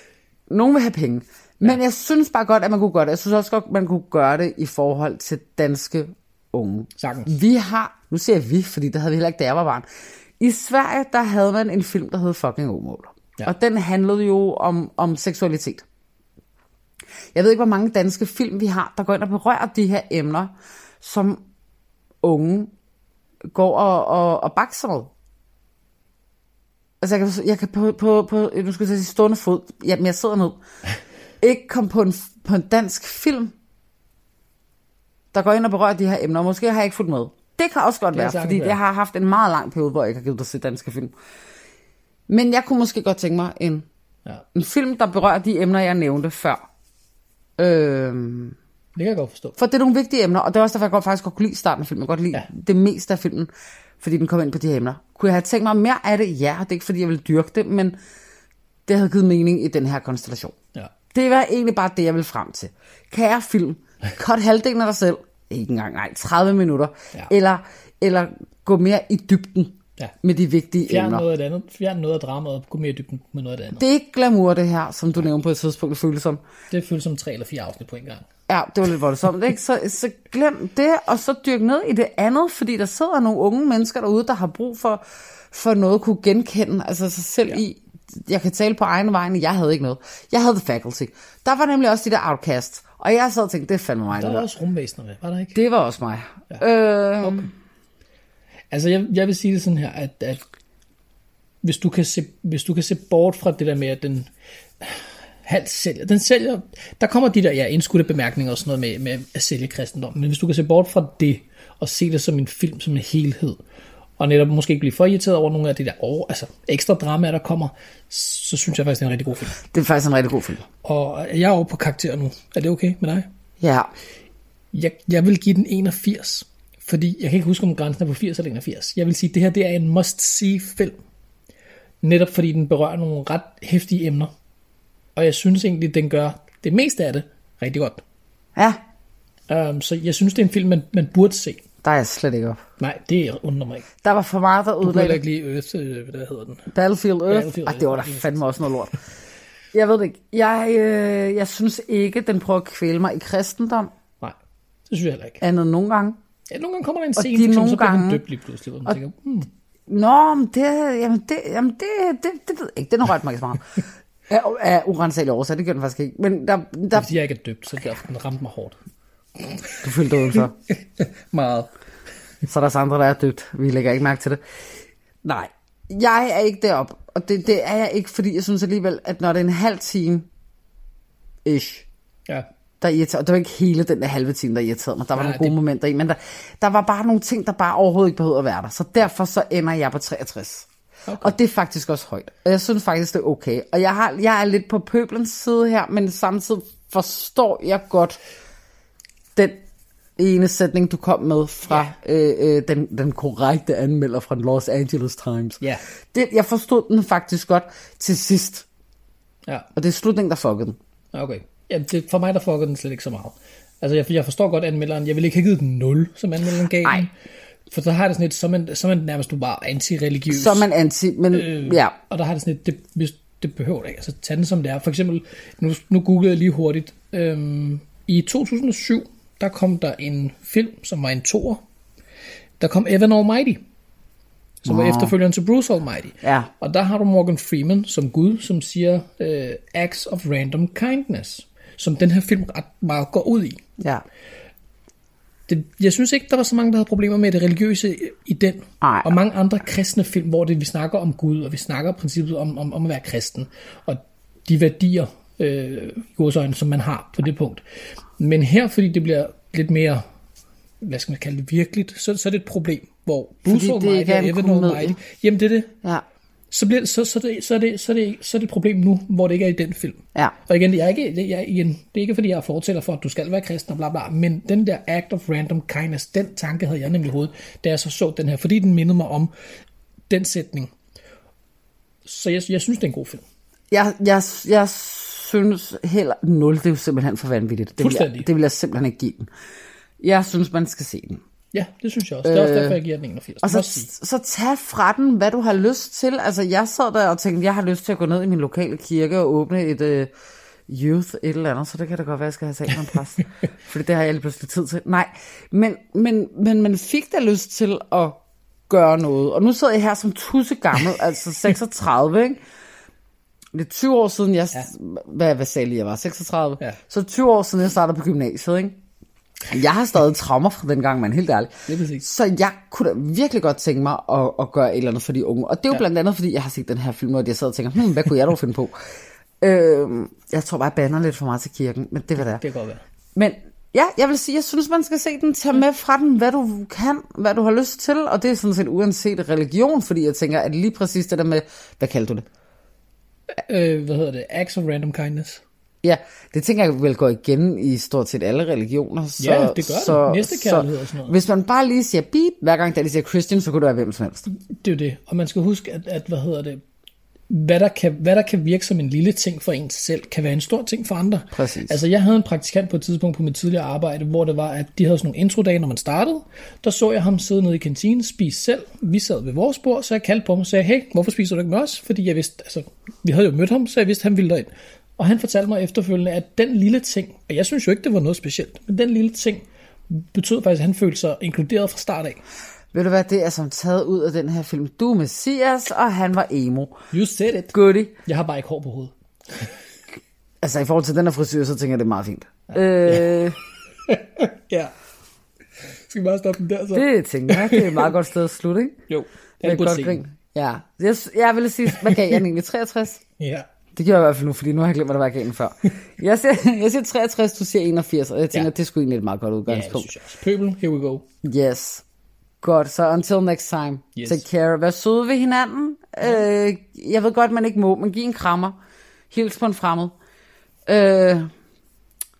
Nogen vil have penge. Men ja. jeg synes bare godt, at man kunne gøre det. Jeg synes også godt, man kunne gøre det i forhold til danske unge. Sagtens. Vi har, nu siger jeg vi, fordi det havde vi heller ikke, da jeg var barn. I Sverige, der havde man en film, der hed Fucking Omål. Ja. Og den handlede jo om, om seksualitet. Jeg ved ikke, hvor mange danske film vi har, der går ind og berører de her emner, som unge går og, og, og bakser med. Altså, jeg kan, jeg kan på, på, på, nu skal jeg sige stående fod, jamen jeg sidder ned, ikke komme på en, på en dansk film, der går ind og berører de her emner. Måske har jeg ikke fulgt med. Det kan også godt Det være, sagtens fordi jeg har haft en meget lang periode, hvor jeg ikke har givet at se danske film. Men jeg kunne måske godt tænke mig en, Ja, en film, der berører de emner, jeg nævnte før. Øhm, det kan jeg godt forstå. for det er nogle vigtige emner, og det er også derfor, jeg godt, faktisk godt kunne lide starten af filmen. Jeg godt lide Ja. ja. det meste af filmen, fordi den kom ind på de her emner. Kunne jeg have tænkt mig mere af det? Ja, det er ikke fordi, jeg vil dyrke det, men det havde givet mening i den her konstellation. Ja. Det var egentlig bare det, jeg vil frem til. Kære film, cut halvdelen af dig selv. Ikke engang, nej, 30 minutter. Ja. Ja. Eller, eller gå mere i dybden Ja. med de vigtige Fjern emner. noget af det andet. Fjern noget af dramaet og gå mere i dybden med noget af det andet. Det er ikke glamour, det her, som du nævnte på et tidspunkt, det føles som. Det føles som tre eller fire afsnit på en gang. Ja, det var lidt voldsomt, ikke? Så, så glem det, og så dyrk ned i det andet, fordi der sidder nogle unge mennesker derude, der har brug for, for noget at kunne genkende altså sig selv ja. i. Jeg kan tale på egne vegne, jeg havde ikke noget. Jeg havde The Faculty. Der var nemlig også de der Outcast, og jeg sad og tænkte, det er fandme mig, Der var der. også rumvæsener med, var der ikke? Det var også mig. Ja. Øh, okay. Altså, jeg, jeg vil sige det sådan her, at, at hvis, du kan se, hvis du kan se bort fra det der med, at den halvt sælger, den sælger, der kommer de der, ja, indskudte bemærkninger og sådan noget med, med at sælge kristendom, men hvis du kan se bort fra det, og se det som en film, som en helhed, og netop måske ikke blive for irriteret over nogle af de der over, altså ekstra dramaer, der kommer, så synes jeg faktisk, det er en rigtig god film. Det er faktisk en rigtig god film. Og jeg er over på karakter nu. Er det okay med dig? Ja. Jeg, jeg vil give den 81, fordi jeg kan ikke huske, om grænsen er på 80 eller 81. Jeg vil sige, at det her det er en must-see film. Netop fordi den berører nogle ret hæftige emner. Og jeg synes egentlig, den gør det meste af det rigtig godt. Ja. Um, så jeg synes, det er en film, man, man burde se. Der er jeg slet ikke op. Nej, det undrer mig ikke. Der var for meget, der Du ødelagde heller ikke lide Earth, øh, hvad hedder den? Battlefield Earth. Battlefield Ej, det var da fandme også noget lort. Jeg ved det ikke. Jeg, øh, jeg synes ikke, den prøver at kvæle mig i kristendom, Nej, det synes jeg heller ikke. andet nogle gange. Ja, nogle gange kommer der en Og scene, de nogle så bliver gange- døbt lige pludselig, hvor man tænker, hmm, Nå, men det, jamen det, jamen det, det, det ved jeg ikke. Den har rørt mig ikke så meget. Af, af urensagelige årsager, det gør den faktisk ikke. Men der, det der er fordi jeg ikke er døbt, så derfor den ramte mig hårdt. du følte dig udenfor. Meget. Så er der andre, der er døbt. Vi lægger ikke mærke til det. Nej, jeg er ikke deroppe. Og det, det er jeg ikke, fordi jeg synes alligevel, at når det er en halv time, ish, Ja, der irriterede, og det var ikke hele den der halve time, der irriterede mig. Der var Nej, nogle gode det- momenter i, men der, der var bare nogle ting, der bare overhovedet ikke behøvede at være der. Så derfor så ender jeg på 63. Okay. Og det er faktisk også højt. Og jeg synes faktisk, det er okay. Og jeg, har, jeg er lidt på pøblens side her, men samtidig forstår jeg godt den ene sætning, du kom med fra ja. øh, øh, den, den korrekte anmelder fra Los Angeles Times. Ja. Det, jeg forstod den faktisk godt til sidst. ja, Og det er slutningen, der fuckede den. okay. Ja, det, for mig der fucker den slet ikke så meget. Altså, jeg, jeg forstår godt anmelderen. Jeg vil ikke have givet den 0, som anmelderen gav Nej. den. For så har det sådan et, så er man, så er man nærmest du bare anti-religiøs. Så er man anti, men øh, ja. Og der har det sådan et, det, hvis, det behøver det ikke. Altså, tag den som det er. For eksempel, nu, nu googlede jeg lige hurtigt. Øhm, I 2007, der kom der en film, som var en toer. Der kom Evan Almighty, som var efterfølgeren til Bruce Almighty. Ja. Og der har du Morgan Freeman som Gud, som siger øh, acts of random kindness, som den her film ret meget går ud i. Ja. Det, jeg synes ikke, der var så mange, der havde problemer med det religiøse i den. Ej. Og mange andre kristne film, hvor det, vi snakker om Gud, og vi snakker princippet om, om, om at være kristen, og de værdier, øh, godsøjne, som man har på det punkt. Men her, fordi det bliver lidt mere, hvad skal man kalde det, virkeligt, så, så er det et problem, hvor er og Evan. Almighty, jamen det er det, Ja. Så, bliver, det- så, så, det, så, det, så, det, så er det et problem nu, hvor det ikke er i den film. Ja. Og igen, jeg er ikke, det, jeg, igen, det er ikke fordi, jeg er fortæller for, at du skal være kristen og bla bla, men den der act of random kindness, den tanke havde jeg nemlig i hovedet, da jeg så så den her, fordi den mindede mig om den sætning. Så jeg, jeg synes, det er en god film. Jeg, jeg, jeg synes heller... 0, det er jo simpelthen for vanvittigt. Det vil, jeg, det vil jeg simpelthen ikke give den. Jeg synes, man skal se den. Ja, det synes jeg også. Det er også derfor, jeg giver den 81. Og så, så tag fra den, hvad du har lyst til. Altså, jeg sad der og tænkte, jeg har lyst til at gå ned i min lokale kirke og åbne et uh, youth et eller andet, så det kan da godt være, at jeg skal have sagt en præst. Fordi det har jeg lige pludselig tid til. Nej, men, men, men man fik da lyst til at gøre noget. Og nu sidder jeg her som tusse gammel, altså 36, ikke? Det er 20 år siden, jeg... Ja. Hvad, hvad sagde jeg jeg var? 36? Ja. Så 20 år siden, jeg startede på gymnasiet, ikke? Jeg har stadig traumer fra den gang, man helt ærlig. Det er præcis. Så jeg kunne da virkelig godt tænke mig at, at gøre et eller andet for de unge. Og det er jo ja. Blandt andet, fordi jeg har set den her film, og jeg sidder og tænker, hmm, hvad kunne jeg dog finde på? øhm, jeg tror bare, jeg bander lidt for meget til kirken, men det var det. Det kan godt være. Men ja, jeg vil sige, jeg synes, man skal se den, tage med fra den, hvad du kan, hvad du har lyst til, og det er sådan set uanset religion, fordi jeg tænker, at lige præcis det der med, hvad kalder du det? Øh, hvad hedder det? Acts of random kindness. Ja, det tænker jeg vil gå igen i stort set alle religioner. Så, Ja, det gør det. Næstekærlighed og sådan noget. Hvis man bare lige siger beep, hver gang der de siger Christian, så kunne det være hvem som helst. Det er jo det. Og man skal huske, at, at hvad hedder det, hvad der, kan, hvad der kan virke som en lille ting for en selv, kan være en stor ting for andre. Præcis. Altså, jeg havde en praktikant på et tidspunkt på mit tidligere arbejde, hvor det var, at de havde sådan nogle introdage, når man startede. Der så jeg ham sidde nede i kantinen, spise selv. Vi sad ved vores bord, så jeg kaldte på ham og sagde, hey, hvorfor spiser du ikke med os? Fordi jeg vidste, altså, vi havde jo mødt ham, så jeg vidste, han ville derind. Og han fortalte mig efterfølgende, at den lille ting, og jeg synes jo ikke, det var noget specielt, men den lille ting betød faktisk, at han følte sig inkluderet fra start af. Ved du hvad, det er som taget ud af den her film. Du er Messias, og han var emo. You said it. Goodie. Jeg har bare ikke hår på hovedet. Altså i forhold til den her frisyr, så tænker jeg, det er meget fint. Øh, Ja. Skal vi bare stoppe den der så? det tænker jeg, det er et meget godt sted at slutte, ikke? Jo, Det er et burde godt grin. Ja, jeg, jeg vil sige, hvad gav jeg egentlig? 63? Ja. Det gjorde jeg i hvert fald nu, fordi nu har jeg glemt, hvad der var, den før. Jeg siger, jeg siger 63, du siger 81, og jeg tænker, Ja. ja. det sgu egentlig et meget godt Ja, det udgangspunkt. synes jeg også. Pøbel, here we go. Yes. Godt, så until next time. Yes. Take care. Vær søde ved hinanden. Øh, jeg ved godt, man ikke må, men giv en krammer. Hils på en fremmed. Øh, jeg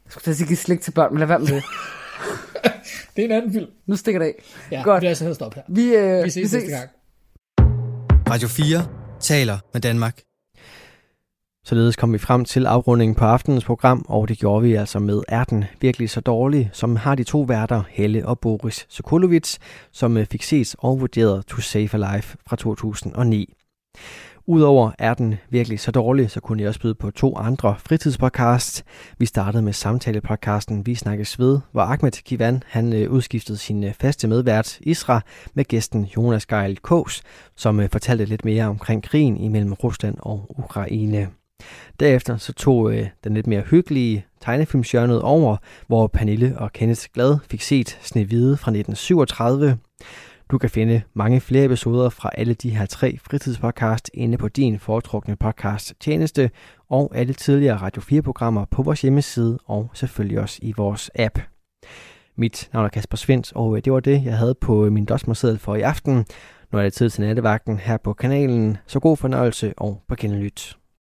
skulle da sige, give slik til børn, men lad være med det. Det er en anden film. Nu stikker det af. Ja, Godt. vi er altså op her. Vi, øh, Vi ses næste gang. Radio 4 taler med Danmark. Således kom vi frem til afrundingen på aftenens program, og det gjorde vi altså med Er den virkelig så dårlig, som har de to værter, Helle og Boris Sokolovic, som øh, fik ses og vurderet To Save a Life fra 2009. Udover er den virkelig så dårlig, så kunne jeg også byde på to andre fritidspodcasts. Vi startede med samtalepodcasten Vi snakkes ved, hvor Ahmed Kivan han øh, udskiftede sin øh, faste medvært Isra med gæsten Jonas Geil Kås, som fortalte lidt mere omkring krigen imellem Rusland og Ukraine. Derefter så tog øh, den lidt mere hyggelige tegnefilmsjørnet over, hvor Pernille og Kenneth Glad fik set Snevide fra 1937. Du kan finde mange flere episoder fra alle de her tre fritidspodcast inde på din foretrukne podcast tjeneste og alle tidligere Radio 4-programmer på vores hjemmeside og selvfølgelig også i vores app. Mit navn er Kasper Svendt, og øh, det var det, jeg havde på øh, min dosmerseddel for i aften. Nu er det tid til nattevagten her på kanalen, så god fornøjelse og på genlyt.